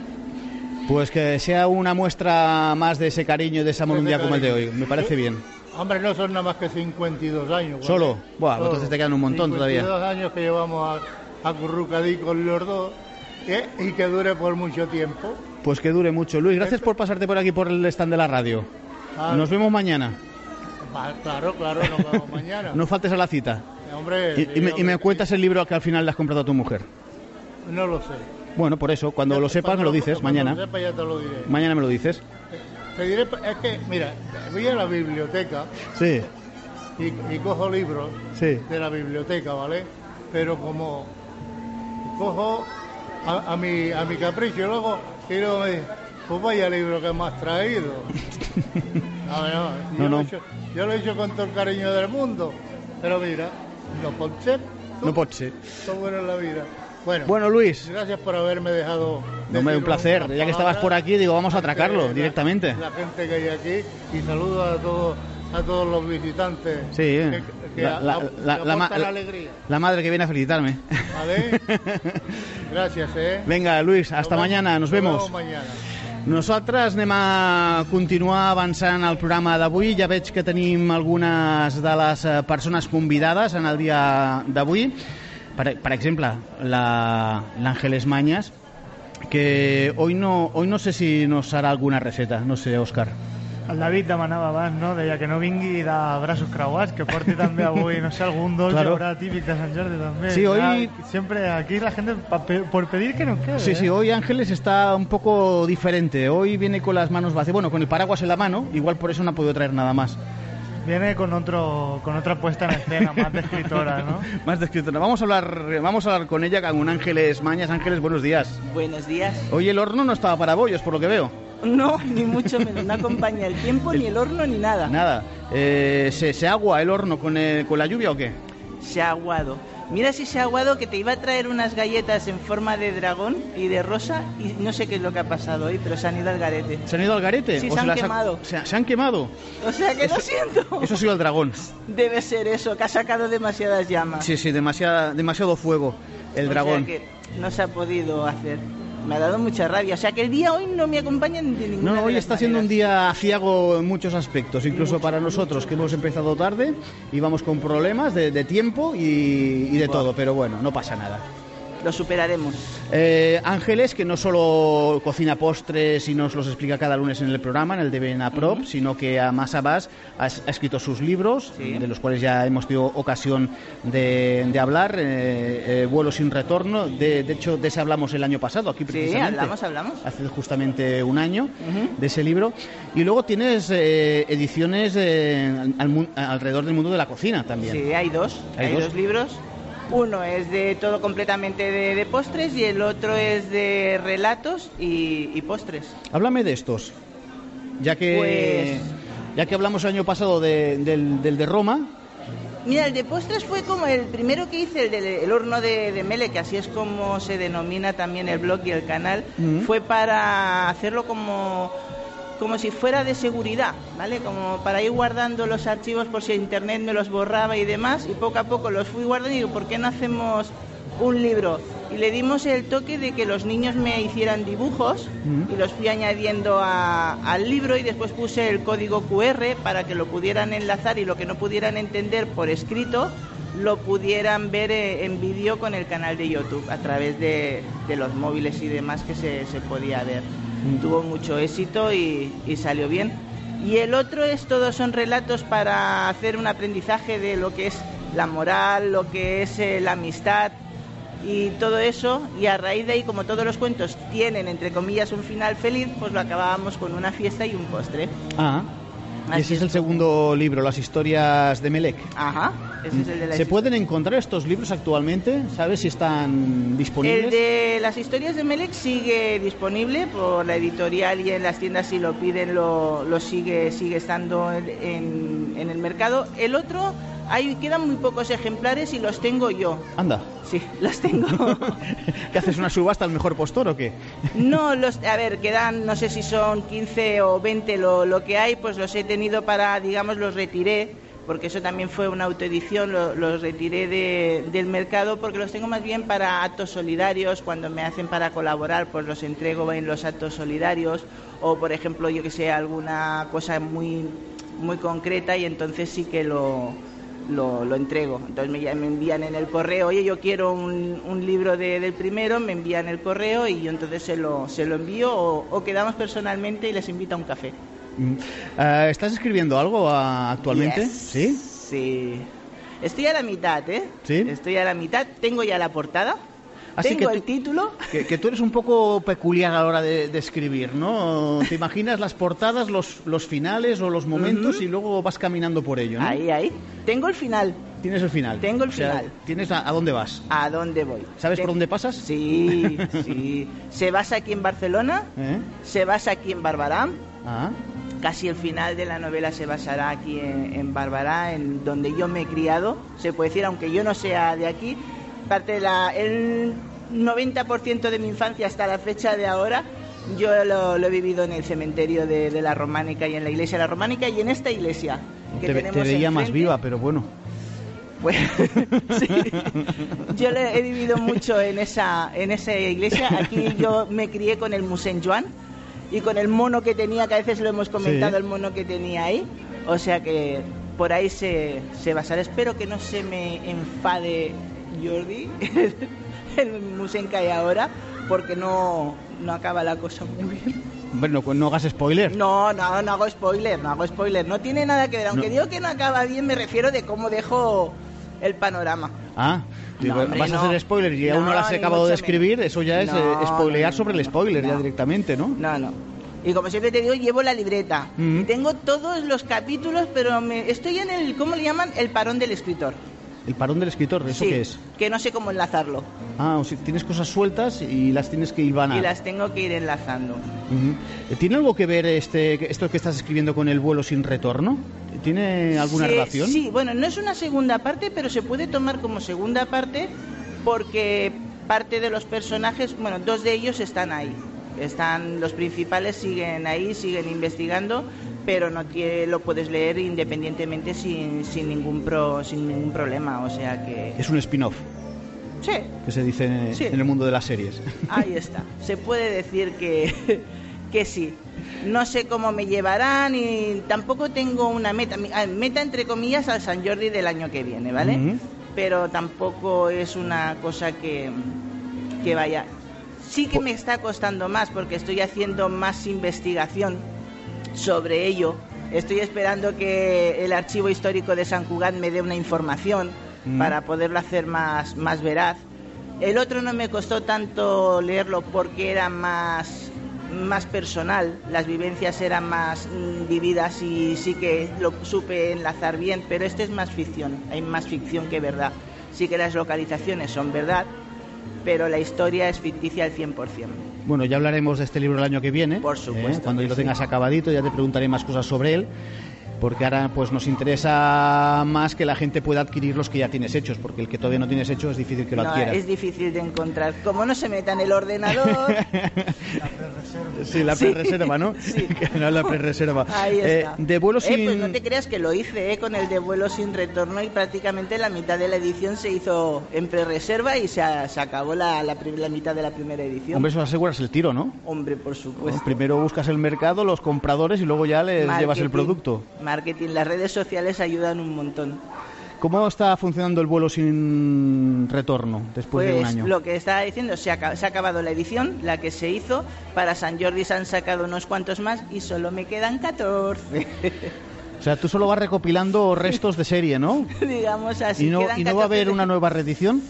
S2: pues que sea una muestra más de ese cariño y de ese día como el de hoy. Me parece bien.
S9: Hombre, no son nada más que 52 años.
S2: ¿Solo? Buah,
S9: Solo.
S2: entonces te quedan un montón
S9: 52
S2: todavía.
S9: años que llevamos a, acurrucadí con los dos ¿eh? y que dure por mucho tiempo.
S2: Pues que dure mucho. Luis, gracias por pasarte por aquí por el stand de la radio. Nos vemos mañana.
S9: Claro, claro, nos vemos mañana.
S2: No faltes a la cita.
S9: Hombre,
S2: Y, y me, y cuentas el libro que al final le has comprado a tu mujer.
S9: No lo sé.
S2: Bueno, por eso, cuando lo sepas me lo dices mañana.
S9: lo sepa ya te lo diré.
S2: Mañana me lo dices.
S9: Te diré, es que, mira, voy a la biblioteca
S2: Sí,
S9: y, y cojo libros
S2: sí.
S9: de la biblioteca, ¿vale? Pero como cojo a, a mi, a mi capricho y luego, dice, pues vaya libro que me has traído. No, no, yo,
S2: No,
S9: Lo he hecho, yo lo he hecho con todo el cariño del mundo, pero mira, no pot ser,
S2: No pot ser.
S9: todo bueno en la vida. Bueno,
S2: Bueno, Luis.
S9: gracias por haberme dejado.
S2: No,
S9: decir
S2: un placer. Ya que estabas por aquí, digo, vamos a atracarlo directamente.
S9: La gente que hay aquí y saludo a todos a todos los visitantes.
S2: Sí,
S9: que, que
S2: la, la-
S9: ap-
S2: la-
S9: que
S2: la
S9: alegría.
S2: la madre que viene a felicitarme.
S9: ¿Vale? Gracias, ¿eh?
S2: Venga, Luis, hasta
S9: Nos
S2: mañana, nos vemos
S9: mañana.
S2: Nosaltres anem a continuar avançant el programa d'avui. Ja veig que tenim algunes de les eh, persones convidades en el dia d'avui. Per, per exemple, la- l'Ángeles Mañas, que hoy no, hoy no sé si nos hará alguna receta, no sé, Óscar.
S7: El David demanava abans, no? Deia que no vingui de braços creuats, que porti també avui, no sé, algun dolce
S2: Claro.
S7: habrá típic de Sant Jordi també.
S2: Sí, hoy-
S7: Ya, siempre aquí la gente, pa- pe- por pedir que no quede.
S2: Sí, sí,
S7: ¿eh?
S2: hoy Ángeles está un poco diferente. Hoy viene con las manos vacías, bueno, con el paraguas en la mano, igual por eso no ha podido traer nada más.
S7: Viene con otro con otra puesta en escena, más de escritora, ¿no?
S2: Más de escritora. Vamos a hablar, vamos a hablar con ella, con Ángeles Mañas. Ángeles, buenos días.
S13: Buenos días.
S2: Hoy el horno no estaba para bollos, por lo que veo.
S13: No, ni mucho menos. No acompaña el tiempo, ni el horno, ni nada.
S2: Nada. Eh, ¿se, se agua el horno con, el- con la lluvia o qué?
S13: Se ha aguado. Mira si se ha aguado que te iba a traer unas galletas en forma de dragón y de rosa y no sé qué es lo que ha pasado hoy, pero se han ido al garete.
S2: ¿Se han ido al garete?
S13: Sí,
S2: ¿O
S13: se han
S2: las ha-
S13: quemado.
S2: se, se han quemado.
S13: O sea que lo siento.
S2: Eso ha sido el dragón.
S13: Debe ser eso, que ha sacado demasiadas llamas.
S2: Sí, sí, demasiada, demasiado fuego el
S13: O
S2: dragón.
S13: sea que no se ha podido hacer. Me ha dado mucha rabia. O sea que el día hoy no me acompaña de ninguna
S2: No, hoy está siendo un día aciago en muchos aspectos, incluso para nosotros que hemos empezado tarde y vamos con problemas de, de tiempo y, y de todo, pero bueno, no pasa nada.
S13: Lo superaremos.
S2: Eh, Ángeles, que no solo cocina postres y nos los explica cada lunes en el programa, en el de Vena Prop, sino que a más a más ha, ha escrito sus libros, de los cuales ya hemos tenido ocasión de, de hablar, eh, eh, Vuelo sin retorno, de, de hecho de ese hablamos el año pasado, aquí
S13: Sí,
S2: precisamente.
S13: hablamos, hablamos.
S2: Hace justamente un año de ese libro. Y luego tienes eh, ediciones eh, al alrededor del mundo de la cocina también.
S13: Sí, hay dos.
S2: Hay
S13: Hay,
S2: dos.
S13: dos. libros. Uno es de todo completamente de, de postres y el otro es de relatos y, y postres.
S2: Háblame de estos. Ya que,
S13: Pues-
S2: ya que hablamos el año pasado de- del, del de Roma,
S13: Mira, el de postres fue como el primero que hice, el del el horno de, de Mele, que así es como se denomina también el blog y el canal.
S2: Ujú.
S13: Fue para hacerlo como, como si fuera de seguridad, ¿vale? Como para ir guardando los archivos por si internet me los borraba y demás. Y poco a poco los fui guardando y digo, ¿por qué no hacemos un libro? Y le dimos el toque de que los niños me hicieran dibujos y los fui añadiendo a- al libro y después puse el código QR para que lo pudieran enlazar y lo que no pudieran entender por escrito lo pudieran ver eh, en vídeo con el canal de YouTube a través de, de los móviles y demás que se, se podía ver. Tuvo mucho éxito y, y salió bien. Y el otro es todos son relatos para hacer un aprendizaje de lo que es la moral, lo que es eh, la amistad, y todo eso y a raíz de ahí como todos los cuentos tienen entre comillas un final feliz pues lo acabábamos con una fiesta y un postre
S2: ah,
S13: Así
S2: ese es el segundo libro, Las historias de Melec.
S13: ajá ese es el de la
S2: ¿Se pueden encontrar estos libros actualmente? ¿Sabes si están disponibles?
S13: El de las historias de Melec sigue disponible por la editorial y en las tiendas si lo piden lo, lo sigue sigue estando en- en el mercado. El otro hay quedan muy pocos ejemplares y los tengo yo.
S2: Anda.
S13: Sí, los tengo.
S2: ¿Qué haces una subasta al mejor postor o qué?
S13: No, los, a ver, quedan, no sé si son 15 o 20 lo, lo que hay, pues los he tenido para, digamos, los retiré, porque eso también fue una autoedición, lo- los retiré de- del mercado, porque los tengo más bien para actos solidarios, cuando me hacen para colaborar, pues los entrego en los actos solidarios, o por ejemplo, yo que sé, alguna cosa muy, muy concreta y entonces sí que lo, lo, lo entrego. Entonces me, me envían en el correo, oye, yo quiero un, un libro de- del primero, me envían el correo y yo entonces se lo, se lo envío o, o quedamos personalmente y les invito a un café.
S2: Mm. Eh, ¿Estás escribiendo algo ah, actualmente?
S13: Yes.
S2: ¿Sí?
S13: Sí. Estoy a la mitad, ¿eh?
S2: ¿Sí?
S13: Estoy a la mitad, tengo ya la portada,
S2: Así
S13: tengo
S2: que
S13: el título.
S2: Que, que tú eres un poco peculiar a la hora de, de escribir, ¿no? Te imaginas las portadas, los, los finales o los momentos y luego vas caminando por ello, ¿no?
S13: Ahí, ahí. Tengo el final.
S2: Tienes el final.
S13: Tengo el
S2: O sea,
S13: final.
S2: ¿Tienes a, a dónde vas?
S13: ¿A dónde voy?
S2: ¿Sabes por dónde pasas?
S13: Sí, sí. Se basa aquí en Barcelona,
S2: ¿Eh?
S13: se basa aquí en Barbará.
S2: Ah,
S13: Casi el final de la novela se basará aquí en, en Barbará, en donde yo me he criado, se puede decir, aunque yo no sea de aquí, parte de la, el 90% de mi infancia hasta la fecha de ahora, yo lo, lo he vivido en el cementerio de, de la Románica y en la iglesia de la Románica y en esta iglesia que
S2: te,
S13: tenemos
S2: te veía más viva, pero bueno.
S13: Pues, sí. Yo lo he vivido mucho en esa, en esa iglesia. Aquí yo me crié con el Musén Joan y con el mono que tenía, que a veces lo hemos comentado,
S2: Sí.
S13: el mono que tenía ahí. O sea que por ahí se, se basará. Espero que no se me enfade Jordi, el Musén que hay ahora, porque no, no acaba la cosa muy bien.
S2: Bueno, pues no hagas spoiler.
S13: No, no, no hago spoiler, no hago spoiler. No tiene nada que ver. Aunque
S2: No.
S13: digo que no acaba bien, me refiero de cómo dejo el panorama.
S2: Ah, digo,
S13: No, hombre,
S2: vas a hacer spoiler y aún no lo has acabado de escribir, eso ya es eh, spoilear sobre el spoiler ya directamente, ¿no?
S13: No, no. Y como siempre te digo, llevo la libreta.
S2: Mm.
S13: Tengo todos los capítulos, pero me... estoy en el, ¿cómo le llaman? El parón del escritor.
S2: El parón del escritor, ¿eso
S13: Sí,
S2: qué es?
S13: Que no sé cómo enlazarlo.
S2: Ah, o sea, tienes cosas sueltas y las tienes que hilvanar.
S13: Y las tengo que ir enlazando.
S2: ¿Tiene algo que ver este, esto que estás escribiendo con el vuelo sin retorno? ¿Tiene alguna
S13: Sí,
S2: relación?
S13: Sí, bueno, no es una segunda parte, pero se puede tomar como segunda parte porque parte de los personajes, bueno, dos de ellos están ahí. Están los principales siguen ahí, siguen investigando, pero no tiene, lo puedes leer independientemente sin, sin ningún pro, sin ningún problema, o sea que
S2: Es un spin-off,
S13: sí,
S2: que se dice en,
S13: Sí.
S2: en el mundo de las series.
S13: Ahí está. Se puede decir que, que sí. No sé cómo me llevarán y tampoco tengo una meta. Ah, Meta entre comillas al San Jordi del año que viene, ¿vale? Pero tampoco es una cosa que, que vaya. Sí que me está costando más porque estoy haciendo más investigación sobre ello. Estoy esperando que el archivo histórico de San Cugat me dé una información
S14: Mm.
S13: para poderlo hacer más, más veraz. El otro no me costó tanto leerlo porque era más, más personal, las vivencias eran más mm, vividas y sí que lo supe enlazar bien, pero este es más ficción, hay más ficción que verdad. Sí que las localizaciones son verdad, pero la historia es ficticia al 100%.
S2: Bueno, ya hablaremos de este libro el año que viene. Por
S13: supuesto
S2: Cuando ya lo tengas acabadito, ya te preguntaré más cosas sobre él. Porque ahora pues nos interesa más que la gente pueda adquirir los que ya tienes hechos, porque el que todavía no tienes hecho es difícil que lo
S13: No,
S2: adquiera.
S13: es difícil de encontrar. Como no se meta en el ordenador,
S2: Sí, la
S13: Sí.
S2: pre-reserva, ¿no? Que no, la pre-reserva.
S13: ahí
S2: Eh,
S13: está.
S2: de vuelo
S13: Eh,
S2: sin...
S13: pues no te creas que lo hice eh, con el de vuelo sin retorno y prácticamente la mitad de la edición se hizo en pre-reserva y se, se acabó la, la, la mitad de la primera edición.
S2: Hombre, eso aseguras el tiro, ¿no?
S13: Hombre, por supuesto.
S2: Primero buscas el mercado, los compradores y luego ya les llevas el producto.
S13: Marketing, las redes sociales ayudan un montón.
S2: ¿Cómo está funcionando el vuelo sin retorno después de un
S13: Pues
S2: año?
S13: lo que estaba diciendo, se ha, aca- se ha acabado la edición, la que se hizo. Para San Jordi se han sacado unos cuantos más y solo me quedan 14.
S2: O sea, tú solo vas recopilando restos de serie, ¿no?
S13: Digamos así.
S2: ¿Y no, y no va a
S13: 14
S2: haber una nueva reedición?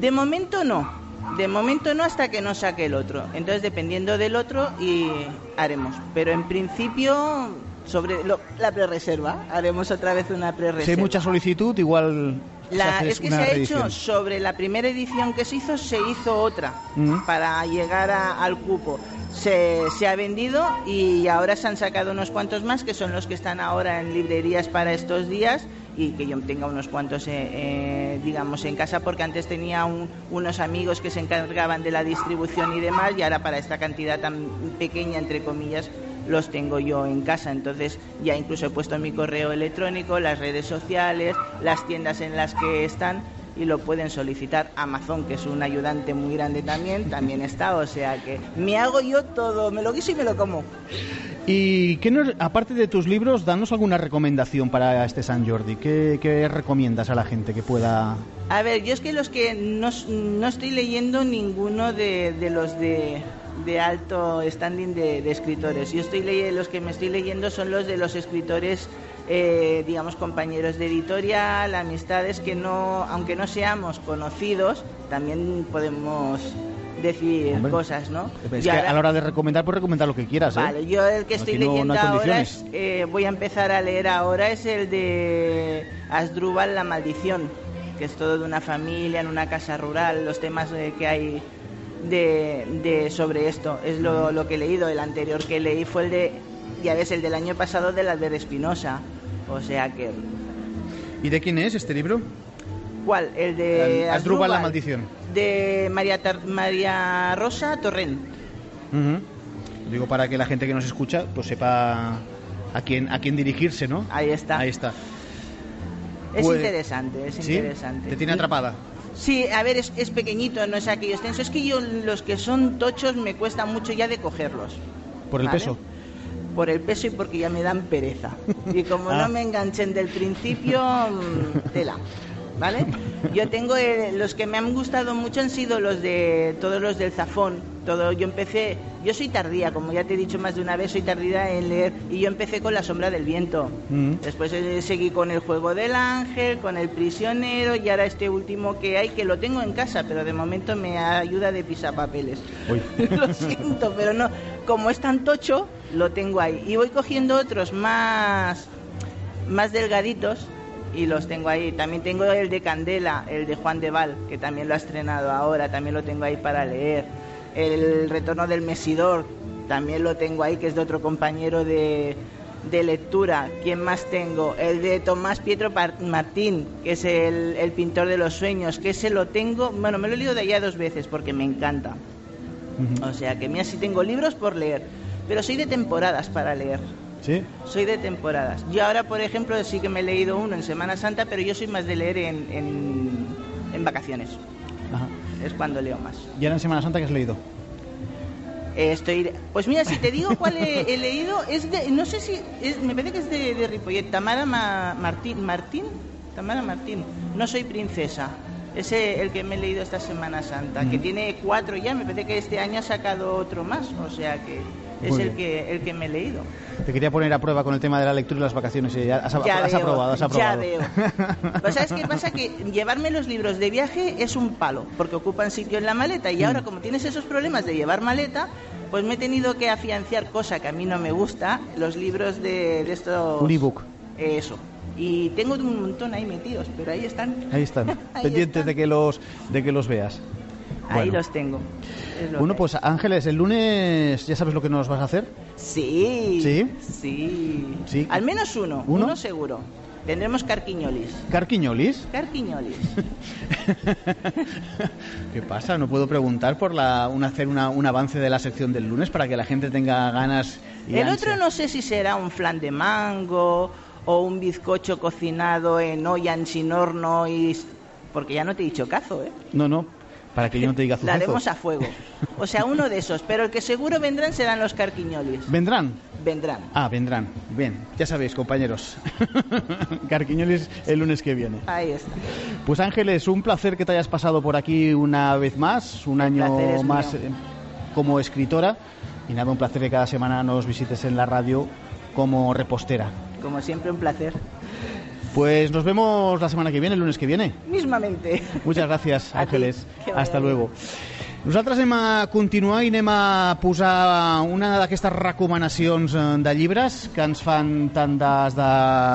S13: De momento no. De momento no hasta que no saque el otro. Entonces, dependiendo del otro, y haremos. Pero en principio, sobre lo- la pre-reserva, haremos otra vez una pre-reserva.
S2: Si hay mucha solicitud, igual
S13: La- es que se ha
S2: reedición.
S13: hecho sobre la primera edición que se hizo, se hizo otra
S2: Mm.
S13: para llegar a- al cupo. Se, se ha vendido y ahora se han sacado unos cuantos más que son los que están ahora en librerías para estos días y que yo tenga unos cuantos, eh, eh, digamos, en casa porque antes tenía un- unos amigos que se encargaban de la distribución y demás y ahora para esta cantidad tan pequeña, entre comillas, los tengo yo en casa. Entonces ya incluso he puesto mi correo electrónico, las redes sociales, las tiendas en las que están y lo pueden solicitar. Amazon, que es un ayudante muy grande también, también está. O sea que me hago yo todo, me lo guiso y me lo como.
S2: ¿Y qué nos- aparte de tus libros, danos alguna recomendación para este San Jordi? ¿Qué, qué recomiendas a la gente que pueda...?
S13: A ver, yo es que los que no, no estoy leyendo ninguno de, de los de, de alto standing de, de escritores. Yo estoy leye- los que me estoy leyendo son los de los escritores, eh, digamos, compañeros de editorial, amistades que no, aunque no seamos conocidos, también podemos decir
S2: Hombre,
S13: cosas, ¿no?
S2: Es que
S13: ahora-
S2: a la hora de recomendar, pues recomendar lo que quieras, ¿eh?
S13: Vale, yo el que estoy
S2: no-
S13: leyendo ahora, es, eh, voy a empezar a leer ahora, es el de Asdrúbal, La Maldición, que es todo de una familia en una casa rural, los temas eh, que hay de, de- sobre esto, es lo, lo que he leído. El anterior que leí fue el de, ya ves, el del año pasado del Albert Espinosa, o sea que...
S2: ¿Y de quién es este libro?
S13: ¿Cuál? El de
S2: Asdrúbal, la maldición.
S13: De María, Tar- María Rosa Torrent.
S2: Ujú. Digo para que la gente que nos escucha pues sepa a quién, a quién dirigirse, ¿no?
S13: Ahí está.
S2: Ahí está.
S13: Es
S2: Pues-
S13: interesante, es
S2: ¿Sí?
S13: interesante.
S2: ¿Te tiene atrapada?
S13: Sí, a ver, es, es pequeñito, no es aquello extenso. Es que yo los que son tochos me cuesta mucho ya de cogerlos.
S2: ¿Por el
S13: ¿Vale?
S2: peso?
S13: Por el peso y porque ya me dan pereza. Y como
S2: Ah.
S13: no me enganchen del principio, mm, tela. ¿Vale? Yo tengo eh, los que me han gustado mucho han sido los de todos los del Zafón. Todo yo empecé, yo soy tardía, como ya te he dicho más de una vez, soy tardía en leer y yo empecé con La sombra del viento.
S2: Mm.
S13: Después eh, seguí con El juego del ángel, con El prisionero y ahora este último que hay que lo tengo en casa, pero de momento me ayuda de pisapapeles. lo siento, pero no, como es tan tocho, lo tengo ahí y voy cogiendo otros más más delgaditos y los tengo ahí. También tengo el de Candela, el de Juan de Val, que también lo ha estrenado ahora, también lo tengo ahí para leer. El Retorno del Mesidor, también lo tengo ahí, que es de otro compañero de, de lectura. ¿Quién más tengo? El de Tomás Pietro Martín, que es el, el pintor de los sueños, que ese lo tengo, bueno, me lo he leído de allá dos veces porque me encanta. O sea que mira, sí tengo libros por leer, pero soy de temporadas para leer.
S2: Sí.
S13: Soy de temporadas. Yo ahora, por ejemplo, sí que me he leído uno en Semana Santa, pero yo soy más de leer en, en, en vacaciones.
S2: Ajá.
S13: Es cuando leo más.
S2: ¿Y ahora en Semana Santa qué has leído?
S13: Eh, estoy... Pues mira, si te digo cuál he, he leído, es de... No sé si... es- me parece que es de, de Ripollet. Tamara Ma- Martín. ¿Martín? Tamara Martín. No soy princesa. Ese el que me he leído esta Semana Santa, que tiene cuatro ya. Me parece que este año ha sacado otro más. O sea que es el que, el que me he leído.
S2: Te quería poner a prueba con el tema de la lectura y las vacaciones y ya has,
S13: Ya
S2: has
S13: veo,
S2: aprobado, has
S13: ya
S2: aprobado.
S13: veo. Pues ¿sabes qué pasa? Que llevarme los libros de viaje es un palo, porque ocupan sitio en la maleta y ahora como tienes esos problemas de llevar maleta, pues me he tenido que afianciar, cosa que a mí no me gusta, los libros de, de estos...
S2: Un ebook.
S13: Eso. Y tengo un montón ahí metidos, pero ahí están.
S2: Ahí están,
S13: Ahí
S2: pendientes de que los de que los veas.
S13: Ahí
S2: Bueno.
S13: los tengo. Lo
S2: Bueno, pues Ángeles, el lunes ya sabes lo que nos vas a hacer.
S13: Sí.
S2: ¿Sí?
S13: Sí.
S2: Sí.
S13: Al menos uno,
S2: ¿Uno?
S13: uno seguro. Tendremos carquiñolis.
S2: Carquiñolis.
S13: Carquiñolis.
S2: ¿Qué pasa? No puedo preguntar por la, un, hacer una- un avance de la sección del lunes para que la gente tenga ganas y
S13: El
S2: ansia.
S13: otro no sé si será un flan de mango o un bizcocho cocinado en olla sin horno y... Porque ya no te he dicho cazo, ¿eh?
S2: No, no, para que yo no te diga
S13: La haremos a fuego. O sea, uno de esos. Pero el que seguro vendrán serán los carquiñolis.
S2: ¿Vendrán?
S13: Vendrán.
S2: Ah, vendrán. Bien, ya sabéis, compañeros. Carquiñolis el lunes que viene.
S13: Ahí está.
S2: Pues Ángeles, un placer que te hayas pasado por aquí una vez más, un
S13: placer
S2: año más
S13: mío.
S2: eh, como escritora. Y nada, un placer que cada semana nos visites en la radio como repostera.
S13: Como siempre, un placer.
S2: Pues nos vemos la semana que viene, el lunes que viene.
S13: Mismamente.
S2: Muchas
S13: ti,
S2: Ángeles. Hasta
S13: bien.
S2: luego. Nosaltres anem a continuar i anem a posar una d'aquestes recomanacions eh, de llibres que ens fan tant des de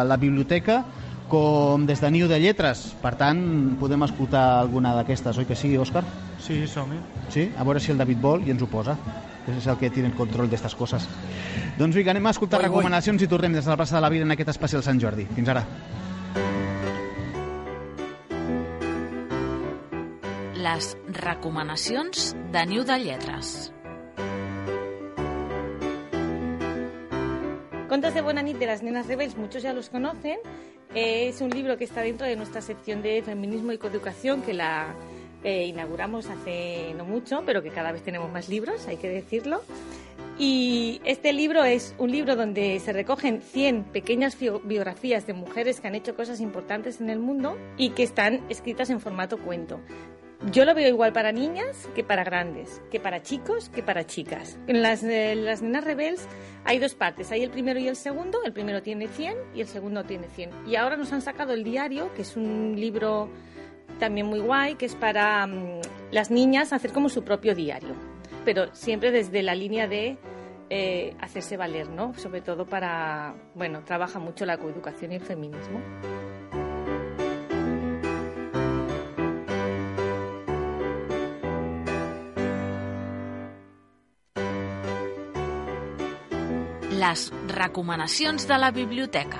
S2: la biblioteca com des de Niu de Lletres. Per tant, podem escoltar alguna d'aquestes, oi que sí, Òscar?
S7: Sí, som-hi.
S2: Sí? A veure si el David vol i ens ho posa. que és el que tiene el control d'aquestes coses. Doncs vinga, anem a escoltar
S14: ui.
S2: recomanacions i tornem des de la plaça de la Vida en aquest especial Sant Jordi. Fins ara.
S5: Les recomanacions de Niu de Lletres.
S15: Contos de Buena de las Nenas Rebels, muchos ya los conocen. Eh, es un libro que está dentro de nuestra sección de feminismo y coeducación que la eh, inauguramos hace no mucho, pero que cada vez tenemos más libros, hay que decirlo. Y este libro es un libro donde se recogen 100 pequeñas bio- biografías de mujeres que han hecho cosas importantes en el mundo y que están escritas en formato cuento. Yo lo veo igual para niñas que para grandes, que para chicos que para chicas. En las, eh, las nenas rebels hay dos partes, hay el primero y el segundo, el primero tiene 100 y el segundo tiene 100. Y ahora nos han sacado el diario, que es un libro también muy guay, que es para mm, las niñas hacer como su propio diario, pero siempre desde la línea de eh, hacerse valer, ¿no? Sobre todo para, bueno, trabaja mucho la coeducación y el feminismo.
S5: Les recomanacions de la biblioteca.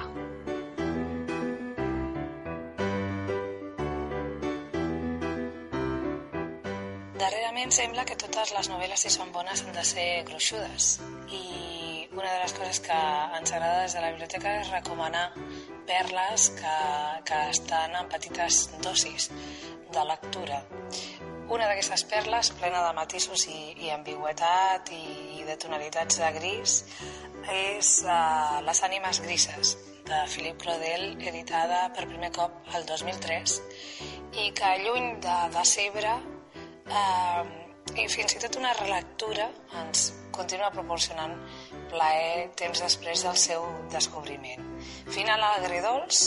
S16: Darrerament sembla que totes les novel·les, si són bones, han de ser gruixudes. I una de les coses que ens agrada des de la biblioteca és recomanar perles que, que estan en petites dosis de lectura. Una d'aquestes perles, plena de matisos i, i ambigüetat i, i de tonalitats de gris, és uh, Les ànimes grises, de Philip Claudel, editada per primer cop el 2003, i que lluny de decebre eh, i fins i tot una relectura ens continua proporcionant plaer temps després del seu descobriment. Final agridolç,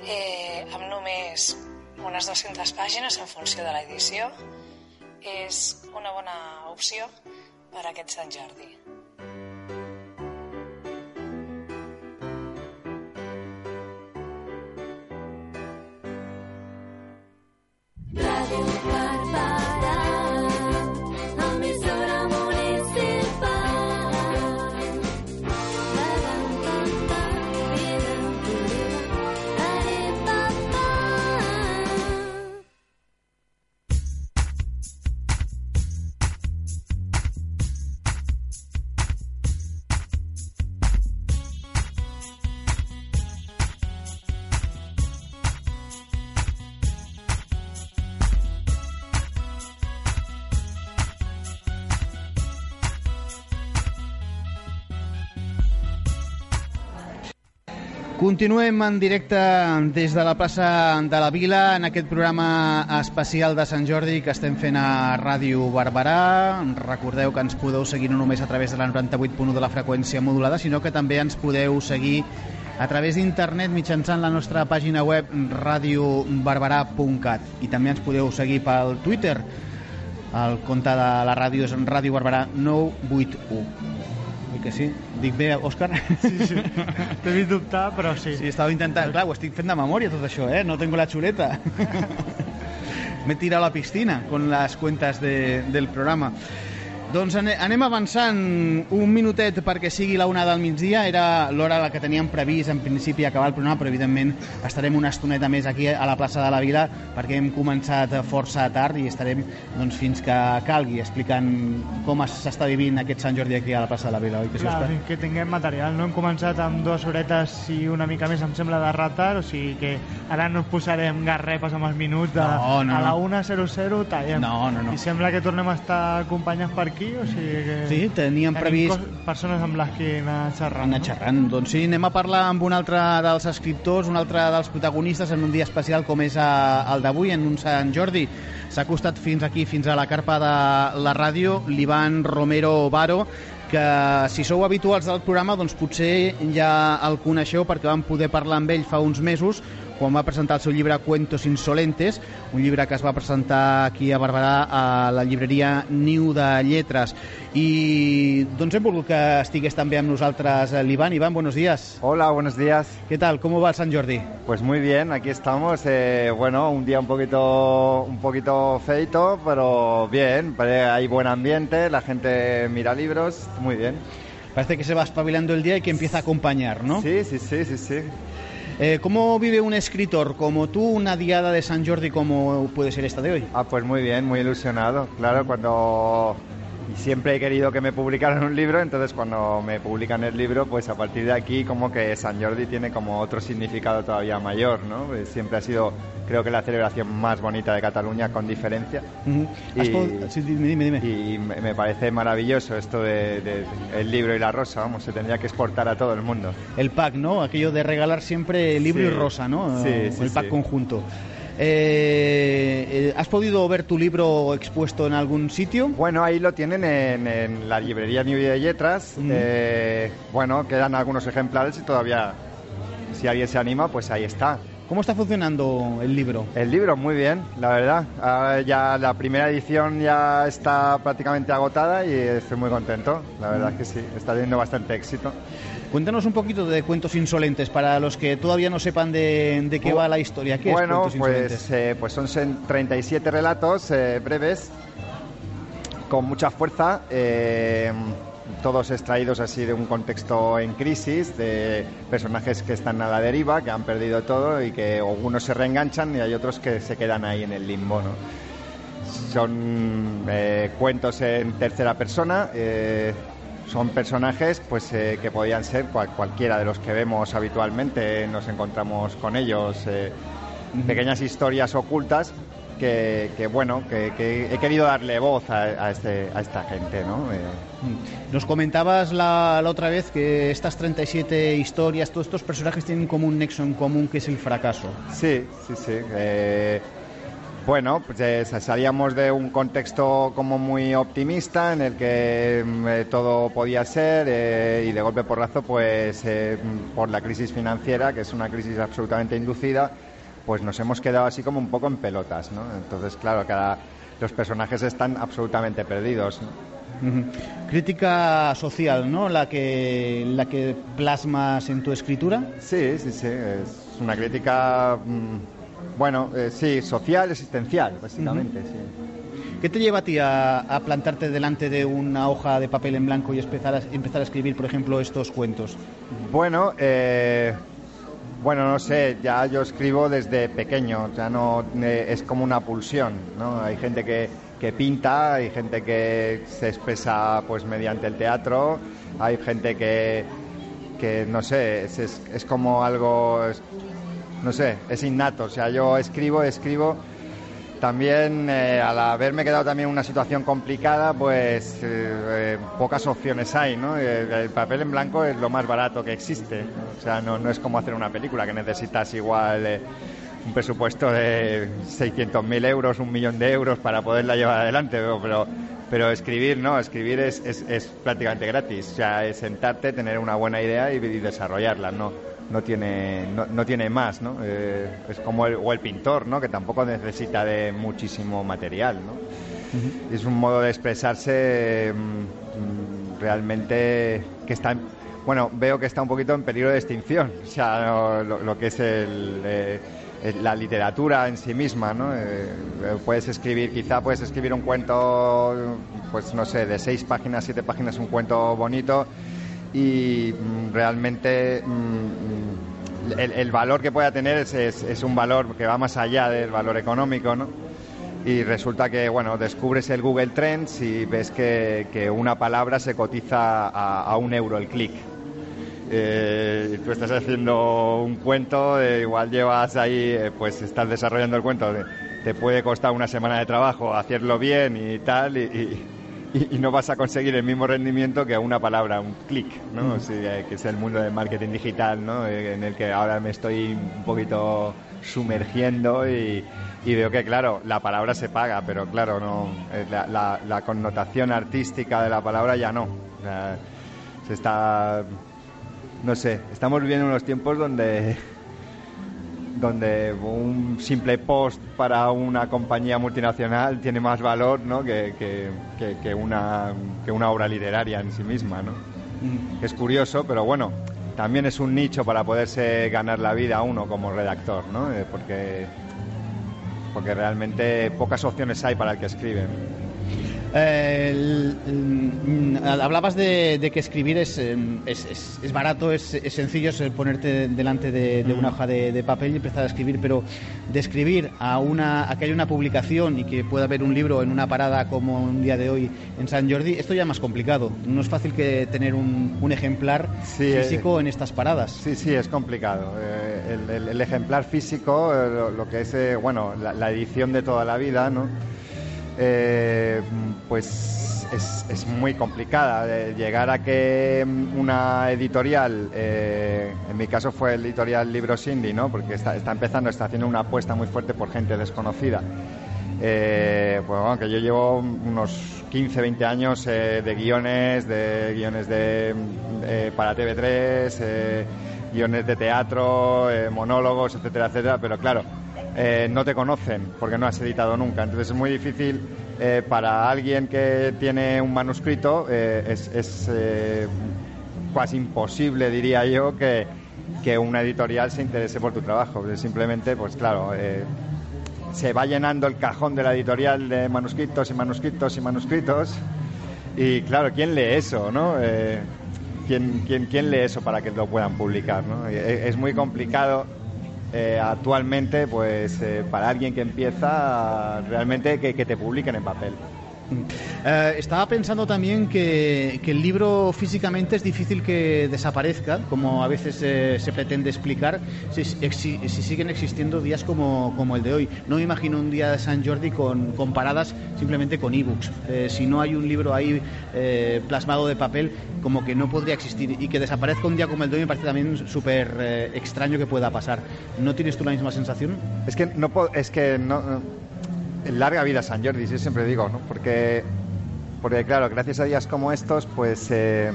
S16: eh, amb només unes 200 pàgines en funció de l'edició, és una bona opció per a aquest Sant Jordi.
S2: Continuem en directe des de la plaça de la Vila en aquest programa especial de Sant Jordi que estem fent a Ràdio Barberà. Recordeu que ens podeu seguir no només a través de la 98.1 de la freqüència modulada, sinó que també ens podeu seguir a través d'internet mitjançant la nostra pàgina web radiobarberà.cat i també ens podeu seguir pel Twitter. El compte de la ràdio és Ràdio Barberà 981 Oi que sí? Dic bé, Òscar?
S7: Sí, sí. T'he vist dubtar, però sí.
S2: Sí, estava intentant... Clar, ho estic fent de memòria tot això, eh? No tengo la xuleta. M'he tirat a la piscina con las cuentas de, del programa. Doncs ane- anem avançant un minutet perquè sigui la una del migdia. Era l'hora la que teníem previst en principi acabar el programa, però evidentment estarem una estoneta més aquí a la plaça de la Vila perquè hem començat força tard i estarem doncs, fins que calgui explicant com es- s'està vivint aquest Sant Jordi aquí a la plaça de la Vila. Oi que sí,
S7: Clar, fins que tinguem material. No hem començat amb dues horetes i una mica més, em sembla, de retard, o sigui que ara no ens posarem garrepes amb els minuts de
S2: No, no,
S7: a la
S2: no.
S7: 1.00 tallem.
S2: No, no, no.
S7: I sembla que tornem a estar acompanyats per aquí, o sigui que...
S2: Sí, teníem previst-
S7: persones amb les que anar xerrant.
S2: Anar xerrant. Doncs sí, anem a parlar amb un altre dels escriptors, un altre dels protagonistes en un dia especial com és eh, el d'avui, en un Sant Jordi. S'ha acostat fins aquí, fins a la carpa de la ràdio, l'Ivan Romero Baro, que si sou habituals del programa doncs potser ja el coneixeu perquè vam poder parlar amb ell fa uns mesos quan va presentar el seu llibre Cuentos Insolentes, un llibre que es va presentar aquí a Barberà a la llibreria Niu de Lletres. I doncs hem volgut que estigués també amb nosaltres eh. Ivan, buenos días.
S17: Hola, buenos días.
S2: ¿Qué tal? ¿Cómo va el San Jordi?
S17: Pues muy bien, aquí estamos. eh, bueno, un día un poquito, un poquito feito, pero bien. Hay buen ambiente, la gente mira libros, muy bien.
S2: Parece que se va espabilando el día y que empieza a acompañar, ¿no?
S17: Sí, sí, sí, sí, sí.
S2: Eh, ¿Cómo vive un escritor como tú una diada de San Jordi como puede ser esta de hoy?
S17: Ah, pues muy bien, muy ilusionado. Claro, cuando y siempre he querido que me publicaran un libro, entonces cuando me publican el libro, pues a partir de aquí como que San Jordi tiene como otro significado todavía mayor, ¿no? Pues siempre ha sido, creo que la celebración más bonita de Cataluña con diferencia.
S2: Ujú. ¿Has
S17: Y-
S2: pod- sí, dime, dime, dime.
S17: Y me parece maravilloso esto de, de- el libro y la rosa, vamos, se tendría que exportar a todo el mundo.
S2: El pack, ¿no? Aquello de regalar siempre libro
S17: Sí.
S2: y rosa, ¿no?
S17: Sí, sí,
S2: el pack conjunto. Eh, eh, ¿Has podido ver tu libro expuesto en algún sitio?
S17: Bueno, ahí lo tienen en, en la librería New de Letras.
S2: Mm.
S17: Eh, bueno, quedan algunos ejemplares y todavía, si alguien se anima, pues ahí está.
S2: ¿Cómo está funcionando el libro?
S17: El libro, muy bien, la verdad. Ahora ya la primera edición ya está prácticamente agotada y estoy muy contento. La verdad es que sí, está teniendo bastante éxito.
S2: Cuéntanos un poquito de Cuentos Insolentes para los que todavía no sepan de, de qué va la historia. ¿Qué
S17: bueno,
S2: es Cuentos Insolentes?
S17: pues, eh, pues son sen- 37 relatos eh, breves con mucha fuerza, eh, todos extraídos así de un contexto en crisis, de personajes que están a la deriva, que han perdido todo y que algunos se reenganchan y hay otros que se quedan ahí en el limbo. ¿no? Son eh, cuentos en tercera persona. Son personajes pues eh, que podían ser cual- cualquiera de los que vemos habitualmente, nos encontramos con ellos, eh, pequeñas historias ocultas que, que, bueno, que, que he querido darle voz a, a este, a esta gente, ¿no? Eh,
S2: Nos comentabas la, la otra vez que estas 37 historias, todos estos personajes tienen como un nexo en común que es el fracaso.
S17: Sí, sí, sí. Bueno, pues eh, salíamos de un contexto como muy optimista en el que mm, eh, todo podía ser eh, y de golpe porrazo, pues eh, mm, por la crisis financiera, que es una crisis absolutamente inducida, pues nos hemos quedado así como un poco en pelotas, ¿no? Entonces, claro, cada, los personajes están absolutamente perdidos.
S2: Crítica social, ¿no? La que, la que plasmas en tu escritura.
S17: Sí, sí, sí. Es una crítica, mm, bueno, eh, sí, social, existencial, básicamente, sí.
S2: ¿Qué te lleva a ti a, a plantarte delante de una hoja de papel en blanco y empezar a, empezar a escribir, por ejemplo, estos cuentos?
S17: Bueno, eh, bueno, no sé, ya yo escribo desde pequeño, ya no eh, es como una pulsión, ¿no? Hay gente que, que pinta, hay gente que se expresa pues mediante el teatro, hay gente que, que no sé, es, es, es como algo, no sé, es innato, o sea, yo escribo, escribo. También, eh, al haberme quedado también en una situación complicada, pues eh, eh, pocas opciones hay, ¿no? El, el papel en blanco es lo más barato que existe. O sea, no, no es como hacer una película que necesitas igual un presupuesto de 600.000 euros, un millón de euros para poderla llevar adelante, pero, pero escribir, ¿no? Escribir es, es, es prácticamente gratis. O sea, es sentarte, tener una buena idea y, y desarrollarla, ¿no? No tiene no, no tiene más no Eh, es como el, o el pintor no que tampoco necesita de muchísimo material no es un modo de expresarse mm, mm, realmente que está en- bueno veo que está un poquito en peligro de extinción. O sea no, lo, lo que es el, eh, la literatura en sí misma no eh, puedes escribir quizá puedes escribir un cuento pues no sé de seis páginas siete páginas un cuento bonito y mm, realmente mm, mm, el, valor que pueda tener es, un valor que va más allá del valor económico, ¿no? Y resulta que, bueno, descubres el Google Trends y ves que, una palabra se cotiza a, un euro el clic. Eh, tú estás haciendo un cuento, eh, igual llevas ahí, eh, pues estás desarrollando el cuento, te, puede costar una semana de trabajo hacerlo bien y tal, y- y- y no vas a conseguir el mismo rendimiento que una palabra, un clic, ¿no? O sea, que es el mundo del marketing digital, ¿no? Eh, En el que ahora me estoy un poquito sumergiendo y, y veo que, claro, la palabra se paga, pero claro, no, eh, la, la- la connotación artística de la palabra ya no. O sea, se está, no sé, estamos viviendo unos tiempos donde donde un simple post para una compañía multinacional tiene más valor ¿no? que, que- que- que una, que una obra literaria en sí misma. ¿no? Es curioso, pero bueno, también es un nicho para poderse ganar la vida uno como redactor, ¿no? Eh, porque, porque realmente pocas opciones hay para el que escribe.
S2: Eh, el- el- hablabas de, de que escribir es, eh, es, es- es barato, es, sencillo, es el ponerte delante de, de una hoja de, de papel y empezar a escribir, pero de escribir a, una, a que haya una publicación y que pueda haber un libro en una parada como un día de hoy en San Jordi, esto ya es más complicado. No es fácil que tener un, un ejemplar
S17: eh,
S2: físico en estas paradas.
S17: Sí, sí, es complicado. Eh, el, ejemplar físico, eh, lo, lo que es, eh, bueno, la, la edición de toda la vida, ¿no? Eh, pues es, es muy complicada. Llegar a que mm, una editorial, eh, en mi caso fue el editorial Libros Indie, ¿no? Porque está, está empezando, está haciendo una apuesta muy fuerte por gente desconocida. Eh, pues bueno, que yo llevo unos 15, 20 años eh, de guiones, de guiones de, para TV3, eh, guiones de teatro, monólogos, etcétera, etcétera, pero claro, eh, no te conocen porque no has editado nunca. Entonces es muy difícil eh, para alguien que tiene un manuscrito, eh, es, casi imposible, diría yo, que, que una editorial se interese por tu trabajo. Simplemente, pues claro, se va llenando el cajón de la editorial de manuscritos y manuscritos y manuscritos. Y claro, ¿quién lee eso, no? ¿quién, quién, quién lee eso para que lo puedan publicar, no? Es muy complicado eh, actualmente, pues, eh, para alguien que empieza, realmente que, que te publiquen en papel.
S2: Eh, estaba pensando también que, el libro físicamente es difícil que desaparezca, como a veces eh, se pretende explicar, si, exi- si siguen existiendo días como, el de hoy. No me imagino un día de San Jordi con, con paradas simplemente con ebooks. Eh, si no hay un libro ahí eh, plasmado de papel, como que no podría existir. Y que desaparezca un día como el de hoy me parece también súper extraño que pueda pasar. ¿No tienes tú la misma sensación?
S17: Es que no es que no- larga vida San Jordi, yo siempre digo, ¿no? Porque, porque claro, gracias a días como estos, pues eh,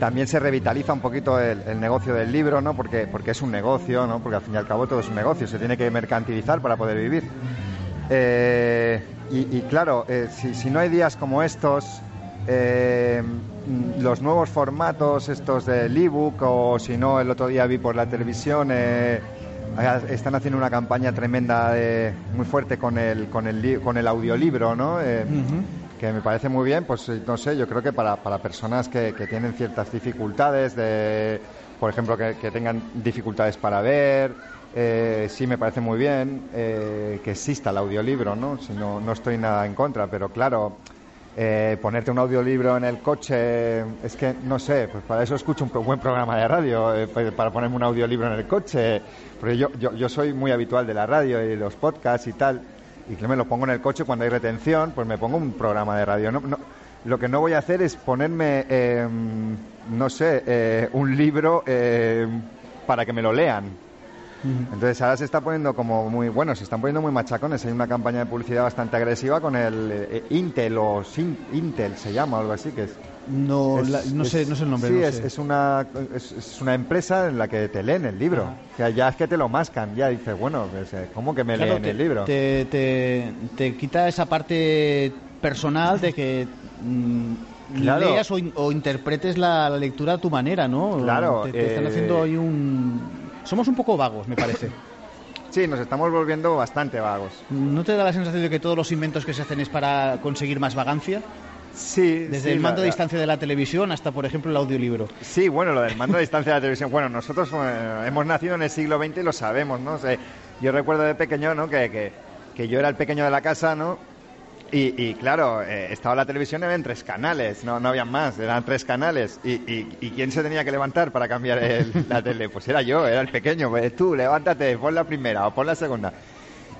S17: también se revitaliza un poquito el, negocio del libro, ¿no? Porque, porque es un negocio, ¿no? Porque al fin y al cabo todo es un negocio, se tiene que mercantilizar para poder vivir. Eh, y, claro, eh, si, no hay días como estos, los nuevos formatos, estos del ebook, o si no, el otro día vi por la televisión, están haciendo una campaña tremenda, de- muy fuerte con el, con el, con el audiolibro, ¿no? Eh, que me parece muy bien, pues eh, no sé, yo creo que para, para personas que, que tienen ciertas dificultades, de, por ejemplo, que, que tengan dificultades para ver, eh, sí me parece muy bien eh, que exista el audiolibro, ¿no? Si no, no estoy nada en contra, pero claro, eh, ponerte un audiolibro en el coche, es que no sé, pues para eso escucho un buen programa de radio, eh, pues para ponerme un audiolibro en el coche, porque yo, yo, yo soy muy habitual de la radio y los podcasts y tal, y que me lo pongo en el coche cuando hay retención, pues me pongo un programa de radio. No, no- lo que no voy a hacer es ponerme, eh, no sé, eh, un libro eh, para que me lo lean. Entonces ahora se está poniendo como muy, bueno, se están poniendo muy machacones. Hay una campaña de publicidad bastante agresiva con el eh, Intel o Sin- Intel se llama o algo así, que es...
S2: No,
S17: es-
S2: la- no sé- no sé el nombre,
S17: Sí,
S2: no
S17: es,
S2: sé.
S17: es una, es, es una empresa en la que te leen el libro. O sea, ya es que te lo mascan. Ya dices, bueno, pues, eh, ¿cómo que me
S2: Claro,
S17: leen
S2: te,
S17: el libro?
S2: Te, te- te quita esa parte personal de que mm,
S17: Claro.
S2: leas o, in- o interpretes la, la lectura a tu manera, ¿no?
S17: Claro,
S2: Te, te están
S17: eh,
S2: haciendo ahí un... Somos un poco vagos, me parece.
S17: Sí, nos estamos volviendo bastante vagos.
S2: ¿No te da la sensación de que todos los inventos que se hacen es para conseguir más vagancia?
S17: Sí.
S2: Desde
S17: sí,
S2: el mando
S17: la-
S2: de distancia de la televisión hasta, por ejemplo, el audiolibro.
S17: Sí, bueno, lo del mando a distancia de la televisión. Bueno, nosotros eh, hemos nacido en el siglo XX y lo sabemos, ¿no? O sea, yo recuerdo de pequeño, ¿no? Que, que, que yo era el pequeño de la casa, ¿no? Y, y, claro, eh, estaba la televisión, eran tres canales, no, no había más, eran tres canales. Y, y, y quién se tenía que levantar para cambiar el- la tele? Pues era yo, era el pequeño. Pues tú, levántate, pon la primera o pon la segunda.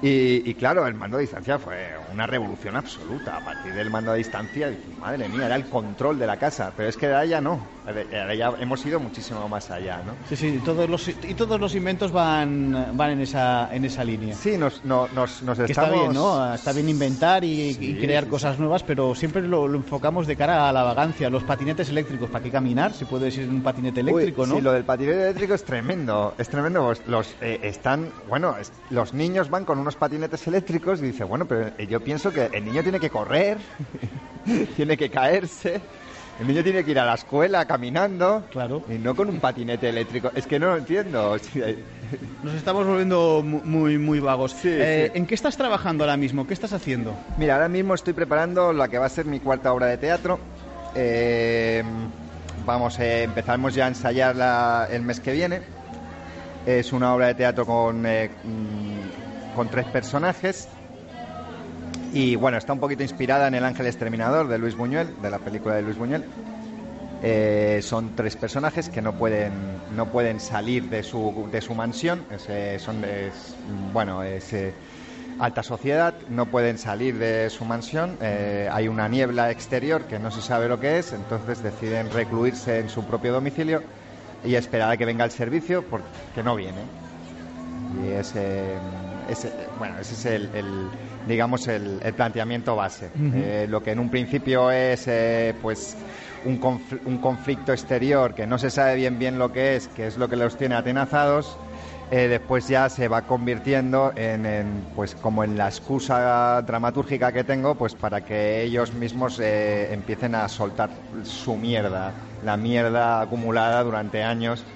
S17: Y, y claro, el mando a distancia fue una revolución absoluta. A partir del mando a distancia, madre mía, era el control de la casa. Pero es que ahora ya no. Ya hemos ido muchísimo más allá, ¿no?
S2: Sí, sí, todos los, y todos los inventos van, van en, esa, en esa línea.
S17: Sí, nos, no- nos, nos
S2: Que está bien, ¿no? Está bien inventar y,
S17: Sí,
S2: y crear cosas nuevas, pero siempre lo, lo enfocamos de cara a la vagancia. Los patinetes eléctricos, ¿para qué caminar? Si puede ser un patinete
S17: Uy,
S2: eléctrico, ¿no?
S17: Sí, lo del patinete eléctrico es tremendo, es tremendo. Los, eh, están, bueno, es- los niños van con unos patinetes eléctricos y dice, bueno, pero eh, yo pienso que el niño tiene que correr, tiene que caerse, el niño tiene que ir a la escuela caminando,
S2: claro,
S17: y no con un patinete eléctrico. Es que no lo entiendo. sea,
S2: Nos estamos volviendo mu- muy, muy vagos. Eh, ¿En qué estás trabajando ahora mismo? ¿Qué estás haciendo?
S17: Mira, ahora mismo estoy preparando la que va a ser mi cuarta obra de teatro. Eh, vamos, eh, empezamos ya a ensayarla el mes que viene. Es una obra de teatro con, eh, mm, con tres personajes. Y bueno, está un poquito inspirada en El Ángel Exterminador de Luis Buñuel, de la película de Luis Buñuel. Eh, son tres personajes que no pueden, no pueden salir de su, de su mansión. Es, eh, son es, bueno, es eh, alta sociedad, no pueden salir de su mansión. Hay una niebla exterior que no se sabe lo que es, entonces deciden recluirse en su propio domicilio y esperar a que venga el servicio porque no viene. Y ese, ese- bueno, ese es el, digamos, el, el planteamiento base. Eh, lo que en un principio es, eh, pues, un, confl- un conflicto exterior que no se sabe bien bien lo que es, que es lo que los tiene atenazados, eh, después ya se va convirtiendo en, en, pues, como en la excusa dramatúrgica que tengo, pues, para que ellos mismos eh, empiecen a soltar su mierda, la mierda acumulada durante años,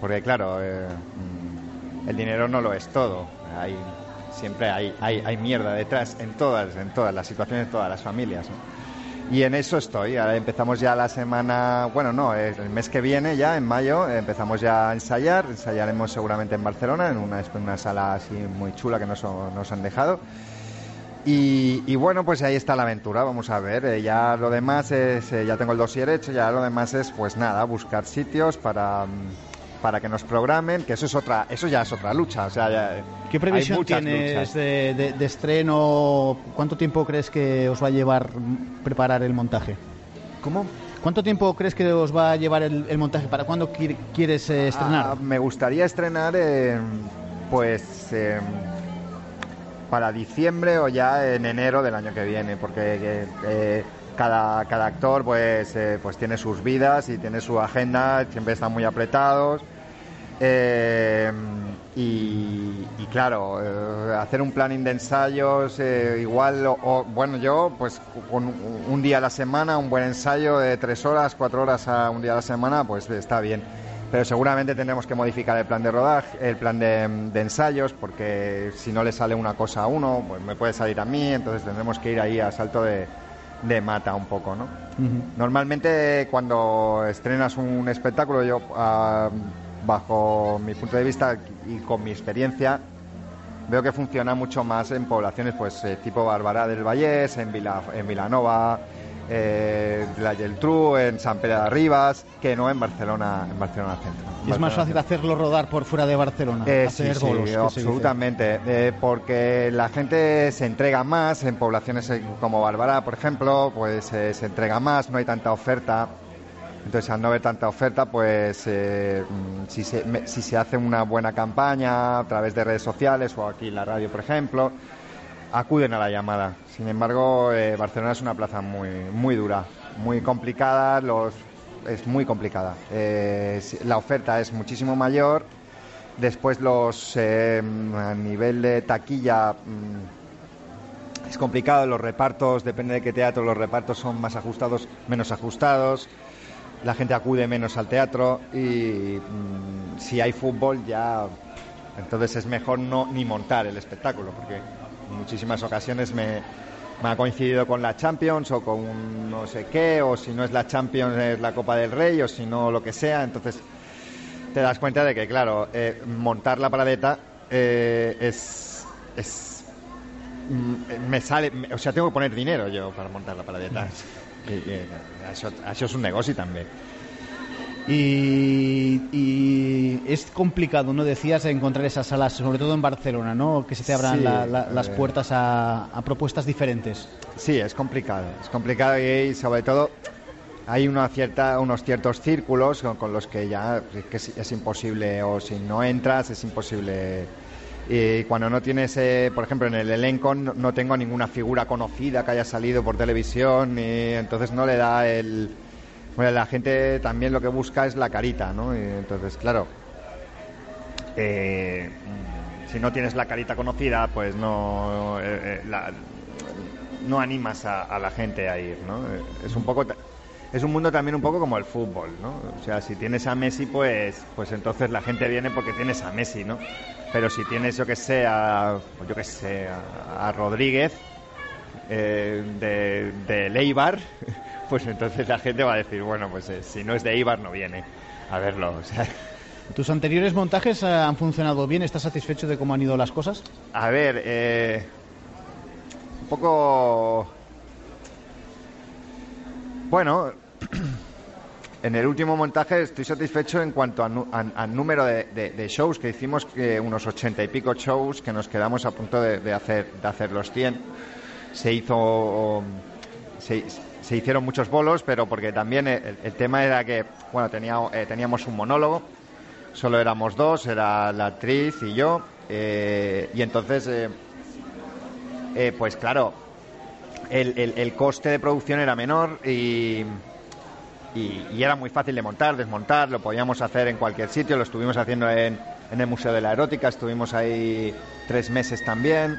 S17: porque claro. eh, mm, el dinero no lo es todo. Hay, siempre hay, hay, hay mierda detrás en todas, en todas las situaciones, en todas las familias. ¿no? Y en eso estoy. Ahora empezamos ya la semana, bueno, no, el mes que viene ya, en mayo, empezamos ya a ensayar. Ensayaremos seguramente en Barcelona, en una, en una sala así muy chula que nos, nos han dejado. Y, bueno, pues ahí está la aventura, vamos a ver. eh, ya lo demás es, eh, ya tengo el dossier hecho, ya lo demás es, pues nada, buscar sitios para, mm, para que nos programen, que eso es otra, eso ya es otra lucha. O sea, ya,
S2: ¿Qué
S17: hay
S2: previsión tienes de, de- de estreno? ¿Cuánto tiempo crees que os va a llevar preparar el montaje?
S17: ¿Cómo?
S2: ¿Cuánto tiempo crees que os va a llevar el, el montaje? ¿Para cuándo qui- quieres eh, estrenar?
S17: Ah, me gustaría estrenar, eh, pues, eh, para diciembre o ya en enero del año que viene, porque eh, eh, cada, cada actor, pues, eh, pues tiene sus vidas y tiene su agenda, siempre están muy apretados. Eh, y, y claro, eh, hacer un planning de ensayos, eh, igual, o, o, bueno, yo, pues con un- día a la semana, un buen ensayo de tres horas, cuatro horas a un día a la semana, pues está bien. Pero seguramente tendremos que modificar el plan de rodaje, el plan de, de ensayos, porque si no le sale una cosa a uno, pues me puede salir a mí, entonces tendremos que ir ahí a salto de, de mata un poco, ¿no? Normalmente cuando estrenas un espectáculo, yo ah, bajo mi punto de vista y con mi experiencia, veo que funciona mucho más en poblaciones pues eh, tipo Barbará del Vallés, en, Vila, en Vilanova, eh, la Geltrú, en San Pedro de Ribas, que no en Barcelona, en Barcelona Centro. En
S2: ¿Y es más fácil hacerlo rodar por fuera de Barcelona?
S17: eh,
S2: hacer
S17: sí, sí,
S2: bolos,
S17: absolutamente. Eh, porque la gente se entrega más en poblaciones eh, como Bárbara, por ejemplo, pues se entrega más, no hay tanta oferta. Entonces, al no haber tanta oferta, pues eh, mm, si, se, si se hace una buena campaña a través de redes sociales o aquí en la radio, por ejemplo, acuden a la llamada. Sin embargo, eh, Barcelona es una plaza muy, muy dura, muy complicada, los, es muy complicada. Eh, la oferta es muchísimo mayor. Después los eh, a nivel de taquilla mm, es complicado, los repartos, depende de qué teatro, los repartos son más ajustados, menos ajustados. La gente acude menos al teatro y mm, si hay fútbol ya entonces es mejor no ni montar el espectáculo porque muchísimas ocasiones me, me ha coincidido con la Champions o con un no sé qué o si no es la Champions es la Copa del Rey o si no lo que sea. Entonces te das cuenta de que claro eh, montar la paradeta eh, es es mm, me sale o sea tengo que poner dinero yo para montar la paradeta. Y, y això, això és un negoci també
S2: Y, y es complicado, ¿no? Decías encontrar esas salas, sobre todo en Barcelona, ¿no? Que se te abran
S17: Sí,
S2: la- la- las puertas a, a propuestas diferentes.
S17: Sí, es complicado, es complicado y sobre todo hay una cierta, unos ciertos círculos con, con los que ya que es, es imposible o si no entras es imposible. Y cuando no tienes, eh, por ejemplo, en el elenco no, no tengo ninguna figura conocida que haya salido por televisión y entonces no le da el... La gente también lo que busca es la carita, ¿no? Y entonces, claro, eh, si no tienes la carita conocida, pues no, eh, eh, no animas a, la gente a ir, ¿no? Es un poco, es un mundo también un poco como el fútbol, ¿no? O sea, si tienes a Messi, pues, pues entonces la gente viene porque tienes a Messi, ¿no? Pero si tienes, yo que sé, a, pues yo que sé, a, a Rodríguez eh, de, de Leibar, pues entonces la gente va a decir, bueno, pues eh, si no es de Eibar no viene a verlo, o sea...
S2: ¿Tus anteriores montajes eh, han funcionado bien? ¿Estás satisfecho de cómo han ido las cosas?
S17: A ver, eh, un poco... Bueno, en el último montaje estoy satisfecho en cuanto al número de, de- de shows que hicimos, que unos ochenta y pico shows que nos quedamos a punto de, de hacer, de hacer los 100. Se hizo... Se, se hicieron muchos bolos, pero porque también el, tema era que, bueno, tenía- eh, teníamos un monólogo, solo éramos dos, era la actriz y yo, eh, y entonces, eh, pues claro, el, coste de producción era menor y era muy fácil de montar, desmontar, lo podíamos hacer en cualquier sitio, lo estuvimos haciendo en, en el Museo de la Erótica, estuvimos ahí tres meses también,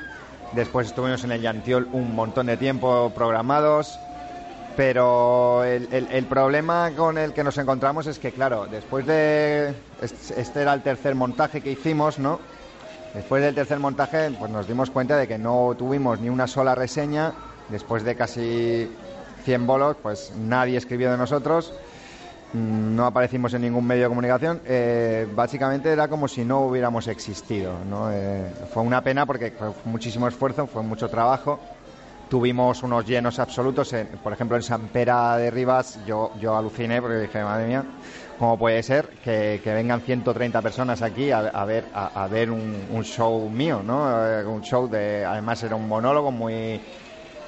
S17: después estuvimos en el Yantiol un montón de tiempo programados, pero el, problema con el que nos encontramos es que, claro, después de... es- Este era el tercer montaje que hicimos, ¿no? Después del tercer montaje, pues nos dimos cuenta de que no tuvimos ni una sola reseña. Después de casi 100 bolos, pues nadie escribió de nosotros. mm, no aparecimos en ningún medio de comunicación, eh, básicamente era como si no hubiéramos existido. ¿no? Eh, fue una pena porque fue muchísimo esfuerzo, fue mucho trabajo. Tuvimos unos llenos absolutos, en- por ejemplo en San Pera de Rivas, yo, yo aluciné porque dije, madre mía, ¿cómo puede ser que, que vengan 130 personas aquí a, ver, a, a ver un, un show mío? ¿no? Eh, Un show de, además era un monólogo muy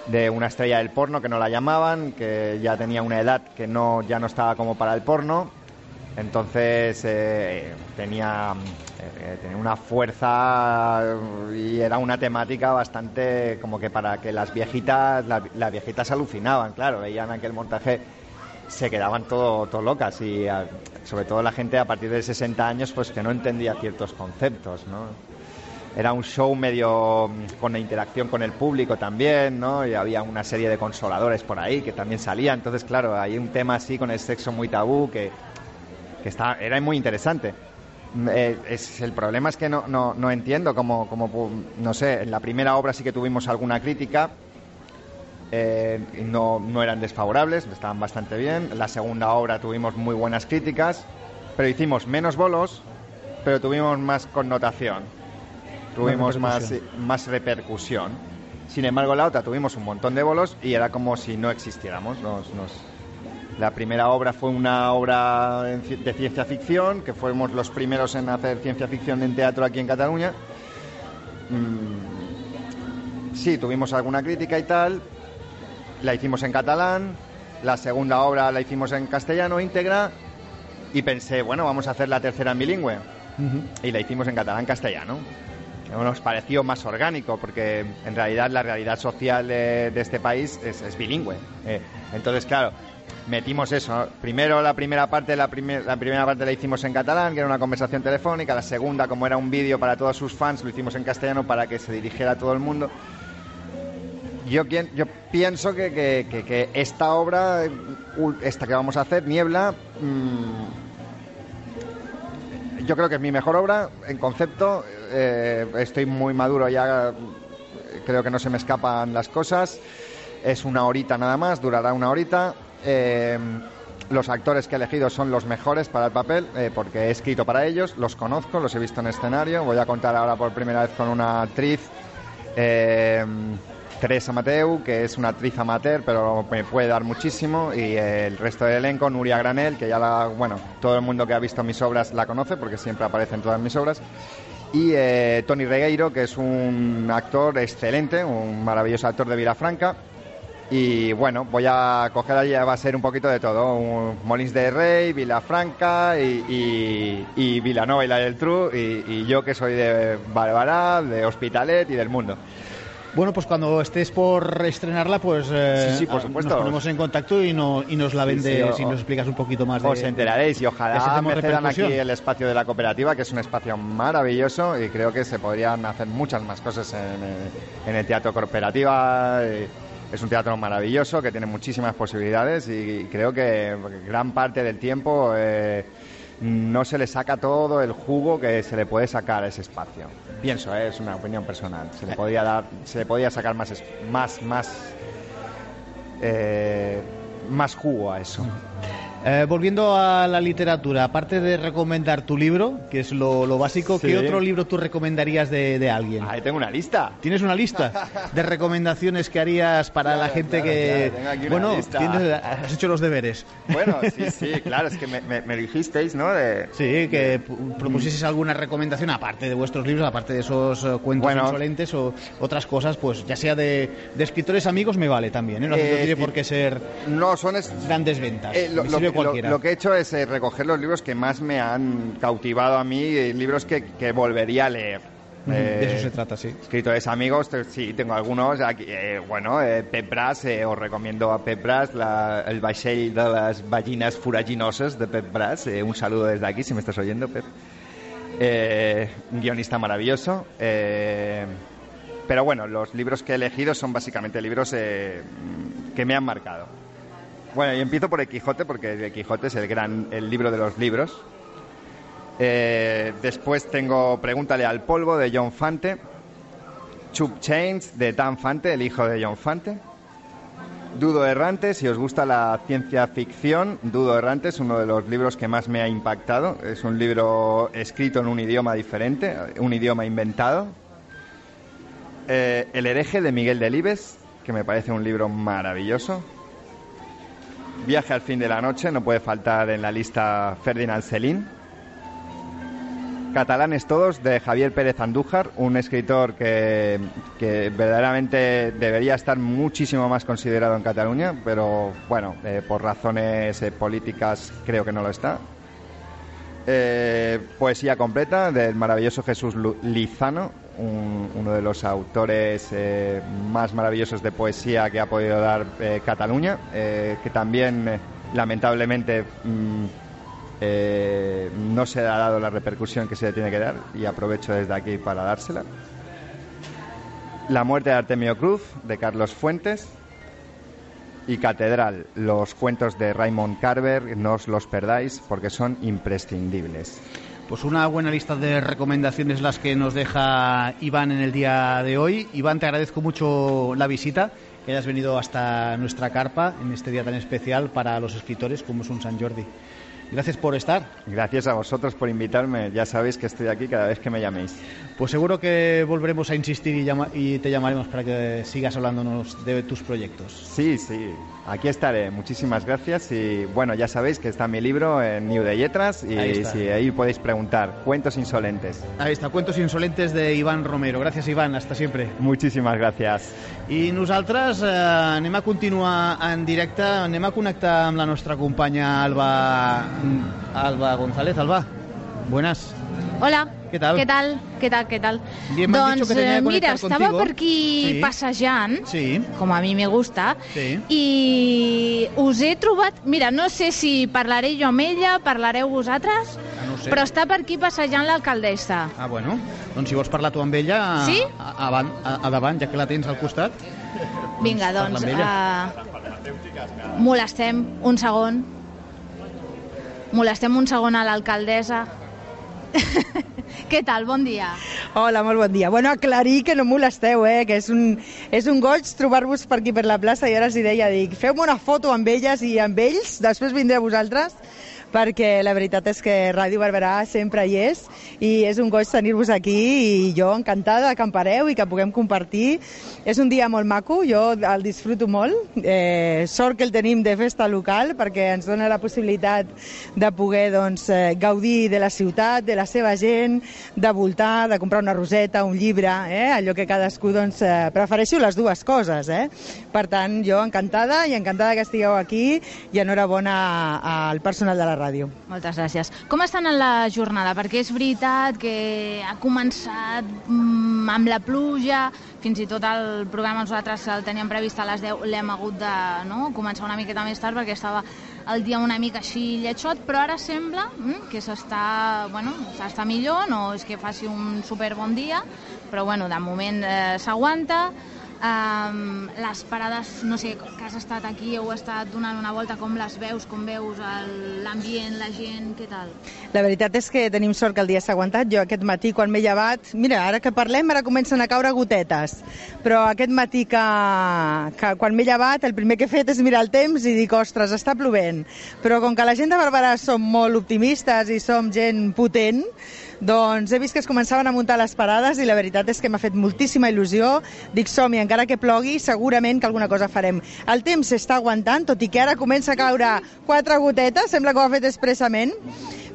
S17: de una estrella del porno que no la llamaban, que ya tenía una edad que no ya no estaba como para el porno. Entonces eh, tenía, eh, tenía una fuerza y era una temática bastante como que para que las viejitas, la- las viejitas alucinaban, claro, veían aquel montaje, se quedaban todo, todo locas y ah, sobre todo la gente a partir de 60 años pues que no entendía ciertos conceptos, ¿no? era un show medio mm, con la interacción con el público también, ¿no? Y había una serie de consoladores por ahí que también salían. Entonces, claro, hay un tema así con el sexo muy tabú que, que está, era muy interesante. Mm, eh, es, el problema es que no, no, no entiendo cómo, cómo, no sé, en la primera obra sí que tuvimos alguna crítica, eh, no, no eran desfavorables, estaban bastante bien. La segunda obra tuvimos muy buenas críticas, pero hicimos menos bolos, pero tuvimos más connotación, tuvimos más,
S2: repercusión.
S17: más repercusión. Sin embargo, la otra tuvimos un montón de bolos y era como si no existiéramos. Nos, nos- La primera obra fue una obra de ciencia ficción, que fuimos los primeros en hacer ciencia ficción en teatro aquí en Cataluña. Mm, sí, tuvimos alguna crítica y tal. La hicimos en catalán. La segunda obra la hicimos en castellano íntegra. Y pensé, bueno, vamos a hacer la tercera en bilingüe. Y la hicimos en catalán-castellano. Nos pareció más orgánico porque en realidad la realidad social de, de este país es, es bilingüe. Eh, entonces, claro, metimos eso. Primero la primera parte, la, primer- la primera parte la hicimos en catalán, que era una conversación telefónica. La segunda, como era un vídeo para todos sus fans, lo hicimos en castellano para que se dirigiera a todo el mundo. Yo, yo pienso que, que- que- esta obra, esta que vamos a hacer, Niebla, mm, yo creo que es mi mejor obra en concepto. eh, estoy muy maduro ya, creo que no se me escapan las cosas. Es una horita nada más, durará una horita. Eh, los actores que he elegido son los mejores para el papel, eh, porque he escrito para ellos, los conozco, los he visto en escenario. Voy a contar ahora por primera vez con una actriz, eh, Teresa Mateu, que es una actriz amateur, pero me puede dar muchísimo. Y el resto del elenco, Nuria Granel, que ya la, bueno, todo el mundo que ha visto mis obras la conoce, porque siempre aparece en todas mis obras. Y eh, Tony Regueiro, que es un actor excelente, un maravilloso actor de Vilafranca. Y bueno, voy a coger allí, va a ser un poquito de todo. Un Molins de Rey, Vilafranca y, y, y Vilanova y la del Tru. Y, y yo que soy de Barbará, de Hospitalet y del mundo.
S2: Bueno, pues cuando estés por estrenarla, pues eh,
S17: Sí, sí, por
S2: ah,
S17: supuesto.
S2: nos ponemos en contacto y, no, y nos la vendes
S17: sí,
S2: y nos explicas un poquito más de
S17: Os enteraréis y
S2: de
S17: ojalá me
S2: de
S17: cedan aquí el espacio de la cooperativa, que es un espacio maravilloso y creo que se podrían hacer muchas más cosas en, el- en el teatro cooperativa. eh, Es un teatro maravilloso que tiene muchísimas posibilidades y creo que gran parte del tiempo eh, no se le saca todo el jugo que se le puede sacar a ese espacio. Pienso, eh, es una opinión personal. Se le podía dar, se le podía sacar más, más, más, eh, más jugo a eso.
S2: Eh, volviendo a la literatura, aparte de recomendar tu libro, que es lo, lo básico,
S17: Sí.
S2: ¿qué otro libro tú recomendarías de, de alguien?
S17: Ahí tengo una lista.
S2: ¿Tienes una lista de recomendaciones que harías para la gente
S17: claro,
S2: que...
S17: claro, tengo aquí una
S2: bueno,
S17: lista.
S2: tienes- has hecho los deberes.
S17: Bueno, sí, sí, claro, es que me, me- me dijisteis, ¿no? De,
S2: Sí, que pu- propusieses alguna recomendación aparte de vuestros libros, aparte de esos eh, cuentos
S17: Bueno.
S2: insolentes o otras cosas, pues ya sea de, escritores amigos me vale también, ¿eh? No, hace- no
S17: Eh,
S2: tiene por qué ser
S17: No, son es-
S2: grandes ventas.
S17: Eh, lo, lo-
S2: sirve
S17: lo-
S2: cualquiera.
S17: lo que he hecho es eh, recoger los libros que más me han cautivado a mí, eh, libros que, que volvería a leer.
S2: Ujú,
S17: Eh,
S2: de eso se trata, sí.
S17: Escritores amigos, sí, tengo algunos. Aquí, eh, bueno, eh, eh, os recomiendo a Pep Bras, la- el vaixell de las ballinas furaginosas de Pep Bras. eh, un saludo desde aquí, si me estás oyendo, Pep. Eh, un guionista maravilloso. eh, pero bueno, los libros que he elegido son básicamente libros eh, que me han marcado. Bueno, y empiezo por el Quijote, porque el Quijote es el gran el libro de los libros. Eh, después tengo Pregúntale al polvo de John Fante. Chup Chains de Dan Fante, el hijo de John Fante. Dudo Errante, si os gusta la ciencia ficción, Dudo Errante es uno de los libros que más me ha impactado. Es un libro escrito en un idioma diferente, un idioma inventado. Eh, El hereje de Miguel Delibes, que me parece un libro maravilloso. Viaje al fin de la noche, no puede faltar en la lista Ferdinand Celín. Catalanes todos, de Javier Pérez Andújar, un escritor que, que verdaderamente debería estar muchísimo más considerado en Cataluña, pero bueno, eh, por razones eh, políticas creo que no lo está. Eh, poesía completa del maravilloso Jesús Lizano, un- uno de los autores eh, más maravillosos de poesía que ha podido dar eh, Cataluña, eh, que también lamentablemente mm, no se ha dado la repercusión que se le tiene que dar y aprovecho desde aquí para dársela. La muerte de Artemio Cruz, de Carlos Fuentes. Y Catedral, los cuentos de Raymond Carver, no os los perdáis porque son imprescindibles.
S2: Pues una buena lista de recomendaciones las que nos deja Iván en el día de hoy. Iván, te agradezco mucho la visita, que hayas venido hasta nuestra carpa en este día tan especial para los escritores como es un San Jordi. Gracias por estar.
S17: Gracias a vosotros por invitarme. Ya sabéis que estoy aquí cada vez que me llaméis.
S2: Pues seguro que volveremos a insistir y, llama- y te llamaremos para que sigas hablándonos de tus proyectos.
S17: Sí, sí, aquí estaré. Muchísimas gracias y bueno, ya sabéis que está mi libro en New de Yetras y
S2: Ahí está.
S17: si ahí podéis preguntar. Cuentos insolentes.
S2: Ahí está, Cuentos insolentes de Iván Romero. Gràcies, Iván. Hasta siempre.
S17: Muchísimas gracias.
S2: I nosaltres eh, anem a continuar en directe, anem a connectar amb la nostra companya Alba, Alba González. Alba, buenas.
S4: Hola.
S2: ¿Qué tal?
S4: ¿Qué tal? ¿Qué tal? ¿Qué tal?
S2: Bien,
S4: doncs,
S2: que tenía que
S4: eh, mira,
S2: conectar
S4: estava
S2: contigo.
S4: per aquí
S2: Sí.
S4: passejant,
S2: Sí.
S4: com a mi me gusta,
S2: Sí.
S4: i us he trobat... Mira, no sé si parlaré jo amb ella, parlareu vosaltres,
S2: Ah, no sé.
S4: però està per aquí passejant l'alcaldessa.
S2: Ah, bueno. Doncs si vols parlar tu amb ella,
S4: Sí?
S2: a, a, a, a davant, ja que la tens al costat.
S4: Vinga,
S2: parla
S4: doncs, uh, molestem un segon. Molestem un segon a l'alcaldessa. Què tal? Bon dia.
S18: Hola, molt bon dia. Bueno, aclarir que no molesteu, eh? que és un, és un goig trobar-vos per aquí per la plaça i ara els hi deia, dic, feu-me una foto amb elles i amb ells, després vindré a vosaltres perquè la veritat és que Ràdio Barberà sempre hi és i és un goig tenir-vos aquí i jo encantada que em pareu i que puguem compartir. És un dia molt maco, jo el disfruto molt. Eh, sort que el tenim de festa local perquè ens dona la possibilitat de poder doncs, eh, gaudir de la ciutat, de la seva gent, de voltar, de comprar una roseta, un llibre, eh? allò que cadascú doncs, eh, prefereixo les dues coses. Eh? Per tant, jo encantada i encantada que estigueu aquí i enhorabona al personal de la ràdio.
S4: Moltes gràcies. Com estan en la jornada? Perquè és veritat que ha començat mm, amb la pluja, fins i tot el programa nosaltres el teníem previst a les 10, l'hem hagut de no, començar una miqueta més tard perquè estava el dia una mica així lletjot, però ara sembla mm, que s'està bueno, millor, no és que faci un super bon dia, però bueno, de moment eh, s'aguanta. Um, les parades, no sé, que has estat aquí, heu estat donant una volta, com les veus, com veus l'ambient, la gent, què tal?
S18: La veritat és que tenim sort que el dia s'ha aguantat. Jo aquest matí, quan m'he llevat... Mira, ara que parlem, ara comencen a caure gotetes. Però aquest matí que, que quan m'he llevat, el primer que he fet és mirar el temps i dic, ostres, està plovent. Però com que la gent de Barberà som molt optimistes i som gent potent, doncs he vist que es començaven a muntar les parades i la veritat és que m'ha fet moltíssima il·lusió. Dic, som-hi, encara que plogui, segurament que alguna cosa farem. El temps s'està aguantant, tot i que ara comença a caure quatre gotetes, sembla que ho ha fet expressament,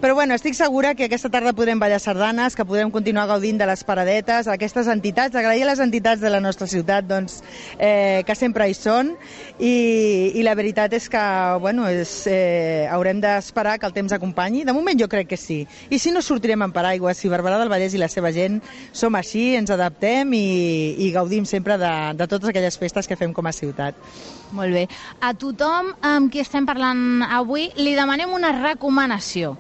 S18: però bueno, estic segura que aquesta tarda podrem ballar sardanes, que podrem continuar gaudint de les paradetes, aquestes entitats, agrair a les entitats de la nostra ciutat doncs, eh, que sempre hi són i, i la veritat és que bueno, és, eh, haurem d'esperar que el temps acompanyi. De moment jo crec que sí. I si no sortirem en paraigua, si Barberà del Vallès i la seva gent som així, ens adaptem i, i gaudim sempre de, de totes aquelles festes que fem com a ciutat.
S4: Molt bé. A tothom amb qui estem parlant avui li demanem una recomanació.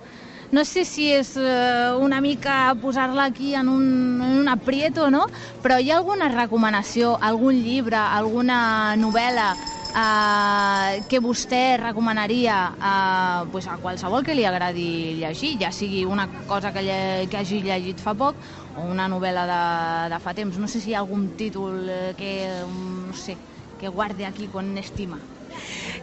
S4: No sé si és eh, una mica posar-la aquí en un, en un aprieto no, però hi ha alguna recomanació, algun llibre, alguna novel·la eh, que vostè recomanaria a, pues a qualsevol que li agradi llegir, ja sigui una cosa que, lle, que hagi llegit fa poc o una novel·la de, de fa temps. No sé si hi ha algun títol eh, que, mm, no sé, que guarde aquí con estima?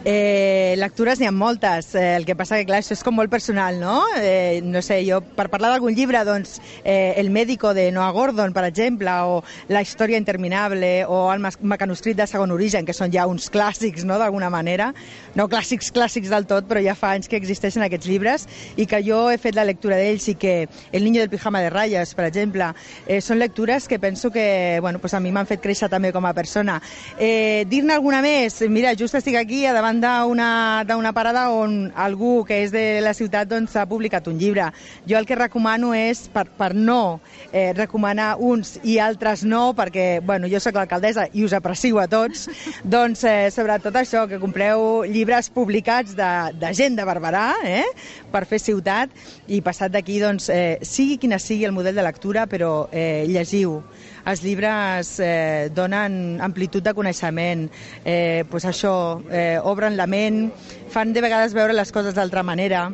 S18: Eh, lectures n'hi ha moltes, eh, el que passa que clar, això és com molt personal, no? Eh, no sé, jo per parlar d'algun llibre, doncs eh, El médico de Noah Gordon, per exemple, o La història interminable, o El mecanoscrit de segon origen, que són ja uns clàssics, no?, d'alguna manera, no clàssics clàssics del tot, però ja fa anys que existeixen aquests llibres i que jo he fet la lectura d'ells i que El niño del pijama de ratlles, per exemple, eh, són lectures que penso que, bueno, pues a mi m'han fet créixer també com a persona. Eh, Dir-ne alguna més? Mira, just estic a davant d'una parada on algú que és de la ciutat doncs, ha publicat un llibre. Jo el que recomano és, per, per no eh, recomanar uns i altres no, perquè bueno, jo sóc l'alcaldessa i us aprecio a tots, doncs eh, sobretot això, que compreu llibres publicats de, de gent de Barberà, eh, per fer ciutat, i passat d'aquí, doncs, eh, sigui quina sigui el model de lectura, però eh, llegiu. Els llibres eh, donen amplitud de coneixement, eh, pues això, eh, obren la ment, fan de vegades veure les coses d'altra manera.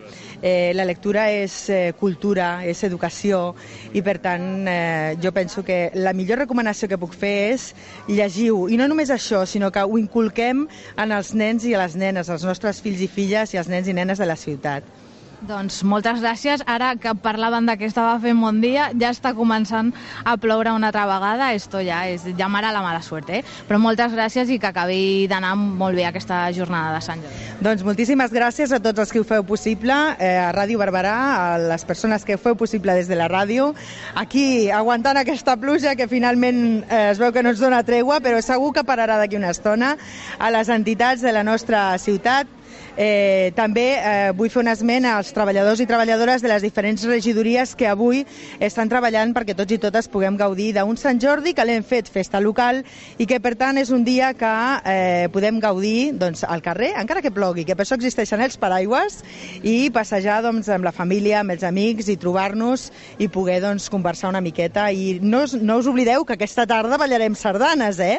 S18: Eh, la lectura és eh, cultura, és educació i per tant eh, jo penso que la millor recomanació que puc fer és llegiu. I no només això, sinó que ho inculquem en els nens i a les nenes, els nostres fills i filles i els nens i nenes de la ciutat.
S4: Doncs moltes gràcies. Ara que parlaven de que estava fent bon dia, ja està començant a ploure una altra vegada. Esto ja és llamar a la mala suerte. Eh? Però moltes gràcies i que acabi d'anar molt bé aquesta jornada de Sant Jordi.
S18: Doncs moltíssimes gràcies a tots els que ho feu possible, eh, a Ràdio Barberà, a les persones que ho feu possible des de la ràdio, aquí aguantant aquesta pluja que finalment eh, es veu que no ens dona tregua, però segur que pararà d'aquí una estona, a les entitats de la nostra ciutat, Eh, també eh, vull fer un esment als treballadors i treballadores de les diferents regidories que avui estan treballant perquè tots i totes puguem gaudir d'un Sant Jordi que l'hem fet festa local i que per tant és un dia que eh, podem gaudir doncs, al carrer, encara que plogui, que per això existeixen els paraigües i passejar doncs, amb la família, amb els amics i trobar-nos i poder doncs, conversar una miqueta i no, no us oblideu que aquesta tarda ballarem sardanes? Eh,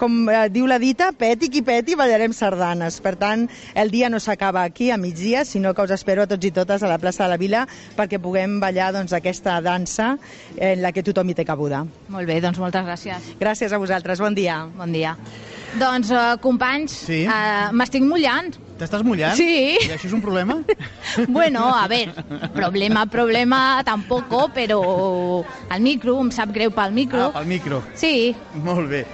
S18: Com eh, diu la dita, peti qui peti ballarem sardanes. Per tant, el dia no s'acaba aquí a migdia, sinó que us espero a tots i totes a la plaça de la Vila perquè puguem ballar doncs, aquesta dansa en la que tothom hi té cabuda.
S4: Molt bé, doncs moltes gràcies.
S18: Gràcies a vosaltres, bon dia.
S4: Bon dia. Doncs, eh, companys,
S2: Sí?
S4: eh, m'estic mullant.
S2: T'estàs mullant?
S4: Sí.
S2: I això és un problema?
S4: Bueno, a ver, problema, problema tampoco, però el micro, em sap greu pel micro.
S2: Ah, pel micro.
S4: Sí.
S2: Molt bé.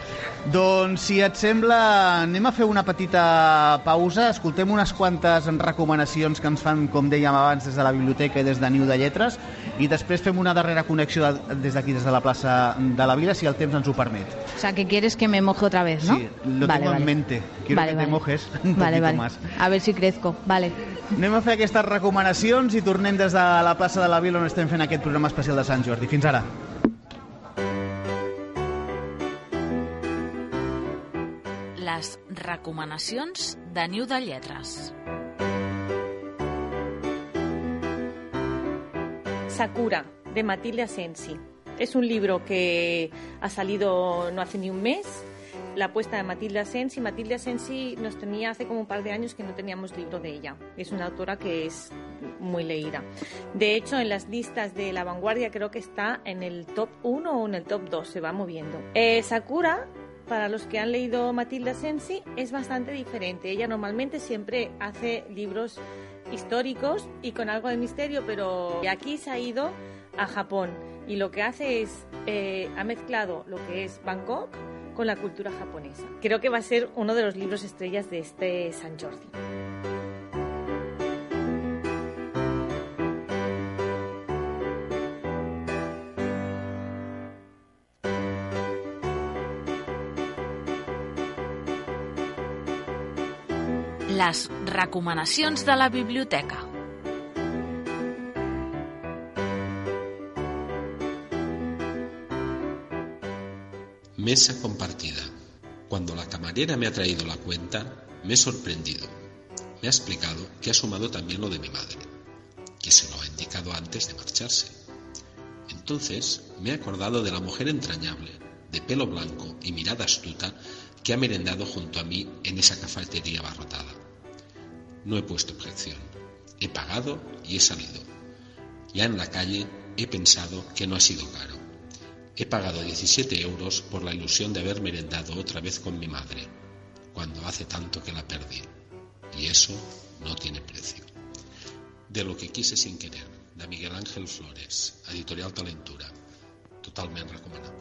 S2: Doncs, si et sembla, anem a fer una petita pausa, escoltem unes quantes recomanacions que ens fan, com dèiem abans, des de la biblioteca i des de Niu de Lletres, i després fem una darrera connexió de, des d'aquí, des de la plaça de la Vila, si el temps ens ho permet.
S4: O sea, que quieres que me moje otra vez, ¿no?
S2: Sí, lo tengo en mente. Quiero
S4: Vale,
S2: que
S4: vale.
S2: te mojes un
S4: Vale, vale.
S2: más.
S4: A ver si crezco. Vale.
S2: Anem a fer aquestes recomanacions i tornem des de la plaça de la Vila on estem fent aquest programa especial de Sant Jordi. Fins ara.
S5: Les recomanacions de Niu de Lletres.
S15: Sakura, de Matilde Asensi. Es un libro que ha salido no hace ni un mes. La apuesta de Matilde Asensi. Matilde Asensi nos tenía hace como un par de años que no teníamos libro de ella. Es una autora que es muy leída. De hecho, en las listas de La Vanguardia creo que está en el top 1 o en el top 2, se va moviendo. Eh, Sakura para los que han leído Matilda Sensi, es bastante diferente. Ella normalmente siempre hace libros históricos y con algo de misterio, pero aquí se ha ido a Japón y lo que hace es, eh, ha mezclado lo que es Bangkok con la cultura japonesa. Creo que va a ser uno de los libros estrellas de este San Jordi.
S5: Les recomanacions de la biblioteca.
S19: Mesa compartida. Cuando la camarera me ha traído la cuenta, me he sorprendido. Me ha explicado que ha sumado también lo de mi madre, que se lo ha indicado antes de marcharse. Entonces me he acordado de la mujer entrañable, de pelo blanco y mirada astuta, que ha merendado junto a mí en esa cafetería abarrotada. No he puesto objeción. He pagado y he salido. Ya en la calle he pensado que no ha sido caro. He pagado 17 euros por la ilusión de haber merendado otra vez con mi madre. cuando hace tanto que la perdí. Y eso no tiene precio. De lo que quise sin querer, de Miguel Ángel Flores, editorial Talentura. Totalment recomanable.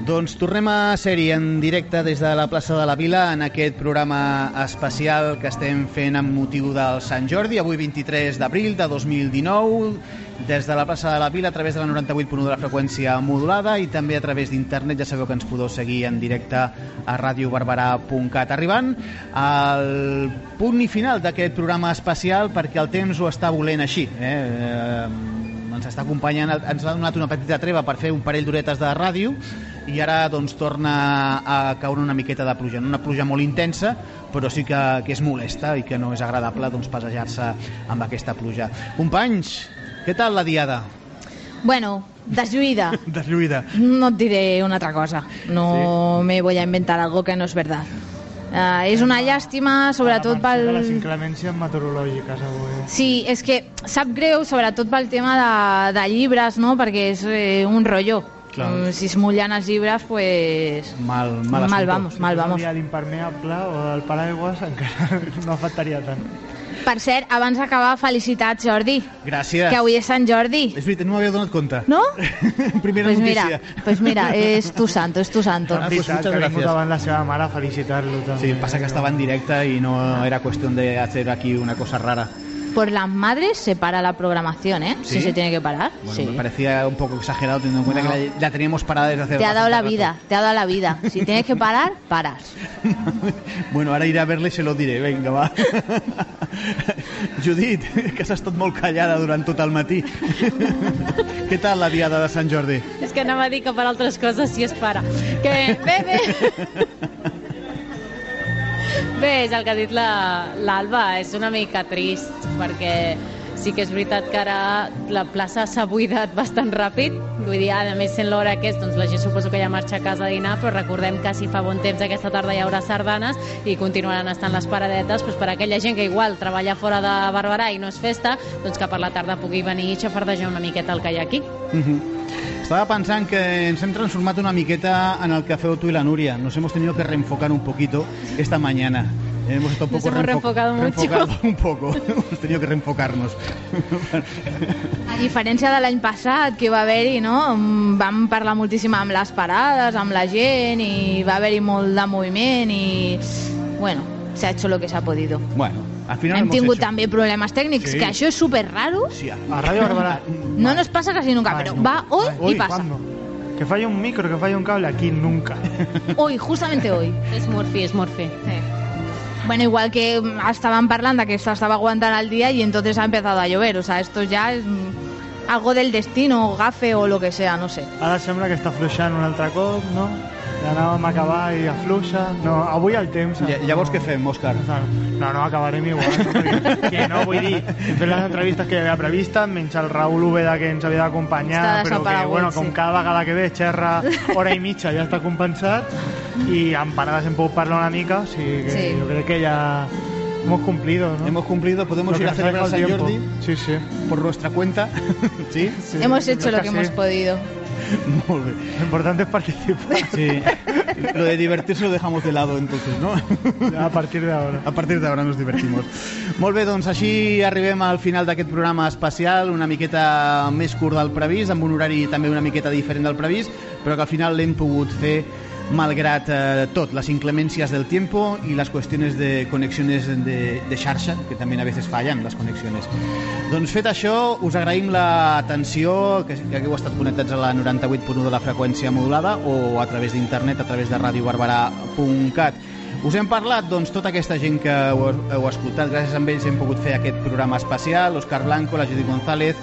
S2: Doncs tornem a ser-hi en directe des de la plaça de la Vila en aquest programa especial que estem fent amb motiu del Sant Jordi, avui 23 d'abril de 2019, des de la plaça de la Vila a través de la 98.1 de la freqüència modulada i també a través d'internet, ja sabeu que ens podeu seguir en directe a radiobarberà.cat. Arribant al punt i final d'aquest programa especial perquè el temps ho està volent així. Eh? eh ens està acompanyant, ens ha donat una petita treva per fer un parell d'horetes de ràdio i ara doncs torna a caure una miqueta de pluja, una pluja molt intensa però sí que, que és molesta i que no és agradable doncs, passejar-se amb aquesta pluja. Companys, què tal la diada?
S4: Bueno, deslluïda.
S2: Deslluïda.
S4: No et diré una altra cosa. No me voy a inventar algo que no es verdad. Uh, és una llàstima, sobretot
S7: De les
S4: pel...
S7: inclemències meteorològiques avui.
S4: Sí, és que sap greu, sobretot pel tema de, de llibres, no? Perquè és eh, un rotllo.
S2: Clar.
S4: Mm, Si es mullen els llibres, pues...
S2: Mal,
S4: mal,
S2: assumpte.
S4: vamos, mal vamos.
S7: Si l'impermeable o el paraigües encara no afectaria tant.
S4: Per cert, abans d'acabar, felicitats, Jordi.
S2: Gràcies.
S4: Que avui és Sant Jordi.
S2: És veritat, no m'havia donat compte.
S4: No?
S2: Primera
S4: Pues mira,
S2: notícia.
S4: pues mira, és tu santo, és tu santo.
S2: Ah, pues muchas
S7: que ha vingut
S2: gracias.
S7: davant la seva mare a felicitar-lo també.
S2: Sí, pasa que estaba en directa y no era cuestión de hacer aquí una cosa rara.
S4: Por las madres se para la programación, ¿eh?
S2: ¿Sí?
S4: Si se tiene que parar.
S2: Bueno,
S4: sí.
S2: me parecía un poco exagerado teniendo en cuenta
S4: No.
S2: que la, la teníamos parada desde hace
S4: Te ha dado la
S2: bastante
S4: vida, te ha dado la vida. Si tienes que parar, paras.
S2: rato. Bueno, ara iré a verla i se lo diré. Vinga, va. Judit, que has estat molt callada durant tot el matí. Què tal la diada de Sant Jordi?
S20: És que anava a dir que per altres coses sí es para. Que bé, bé. Bé, és el que ha dit la- l'Alba, és una mica trist, perquè sí que és veritat que ara la plaça s'ha buidat bastant ràpid, vull dir, a més sent l'hora que és, doncs la gent suposo que ja marxa a casa a dinar, però recordem que si fa bon temps aquesta tarda hi haurà sardanes i continuaran estant les paradetes doncs per aquella gent que igual treballa fora de Barberà i no és festa, doncs que per la tarda pugui venir i xafardejar una miqueta el que hi ha aquí.
S2: Mhm. Estaba pensando que ens hem transformat una miqueta en el que feu tú y la Nuria. Nos hemos tenido que reenfocar un poquito esta mañana. Hemos estado un
S20: Nos
S2: poco
S20: hemos
S2: reenfo-
S20: reenfocado mucho.
S2: reenfocado un poco. hemos tenido que reenfocarnos.
S4: A diferència de l'any passat, que va haver-hi, no? Vam parlar moltíssim amb les parades, amb la gent, i va haver-hi molt de moviment, i... Bueno, se ha hecho lo que se ha podido.
S2: Bueno, final
S4: Hem tingut
S2: hecho.
S4: també problemes tècnics,
S2: Sí.
S4: que això és super raro.
S2: Sí,
S7: A Ràdio Barberà.
S4: No nos pasa casi nunca, pero va hoy y pasa.
S7: ¿cuándo? Que falla un micro, que falla un cable, aquí nunca.
S4: Hoy, justamente hoy.
S20: És Murphy, és Murphy.
S4: Bueno, igual que mm, estaban parlando que esto estaba aguantando al día y entonces ha empezado a llover. O sea, esto ya es mm, algo del destino, o gafe o lo que sea, no sé.
S7: Ara sembla que està fluixant un altre cop, no? Ja anàvem a acabar i afluixa. No, avui el temps...
S2: Ja- llavors què fem, Òscar?
S7: No, no, acabarem igual. perquè- que no, vull dir, hem fet les entrevistes que hi havia previstes, menys el Raül Úbeda que ens havia d'acompanyar, però que, bueno, com
S4: sí.
S7: cada vegada que ve xerra hora i mitja ja està compensat i amb parades hem pogut parlar una mica, o sigui que
S4: Sí.
S7: jo crec que ja hemos cumplido, ¿no?
S2: Hemos cumplido, podemos
S7: Lo
S2: ir
S7: que
S2: a celebrar San Jordi.
S7: Sí, sí.
S2: por nuestra cuenta. ¿Sí?
S4: Hemos hecho lo que
S7: casi.
S4: hemos podido.
S2: Molt bé.
S7: Lo importante es participar.
S2: Sí. Lo de divertirse lo dejamos de lado, entonces, ¿no?
S7: A partir de ahora.
S2: A partir d'ara nos divertimos. Molt bé, doncs així arribem al final d'aquest programa especial, una miqueta més curt del previst, amb un horari també una miqueta diferent del previst, però que al final l'hem pogut fer malgrat eh, tot, les inclemències del tiempo i les qüestions de conexiones de, de xarxa, que també a veces fallen les conexiones. Doncs fet això, us agraïm l'atenció, que, que hagueu estat connectats a la 98.1 de la freqüència modulada o a través d'internet, a través de radiobarberà.cat. Us hem parlat, doncs, tota aquesta gent que heu, heu escoltat. Gràcies a ells hem pogut fer aquest programa especial. L'Òscar Blanco, la Judit González,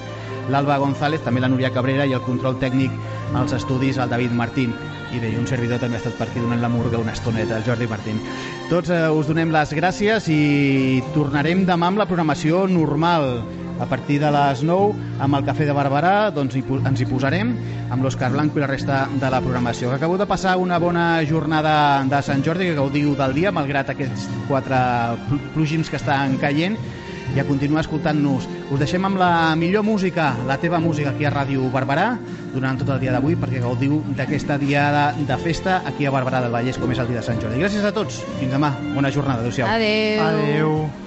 S2: l'Alba González, també la Núria Cabrera i el control tècnic als estudis, el David Martín. I bé, un servidor també ha estat per aquí donant la murga una estoneta, el Jordi Martín. Tots eh, us donem les gràcies i tornarem demà amb la programació normal a partir de les 9 amb el Cafè de Barberà doncs hi, ens hi posarem amb l'Òscar Blanco i la resta de la programació. Acabeu de passar una bona jornada de Sant Jordi, que gaudiu del dia, malgrat aquests quatre pl- plúgims que estan caient i a continuar escoltant-nos. Us deixem amb la millor música, la teva música aquí a Ràdio Barberà, durant tot el dia d'avui, perquè gaudiu d'aquesta diada de festa aquí a Barberà del Vallès, com és el dia de Sant Jordi. Gràcies a tots. Fins demà. Bona jornada. Adéu-siau.
S4: Adéu.
S7: Adéu.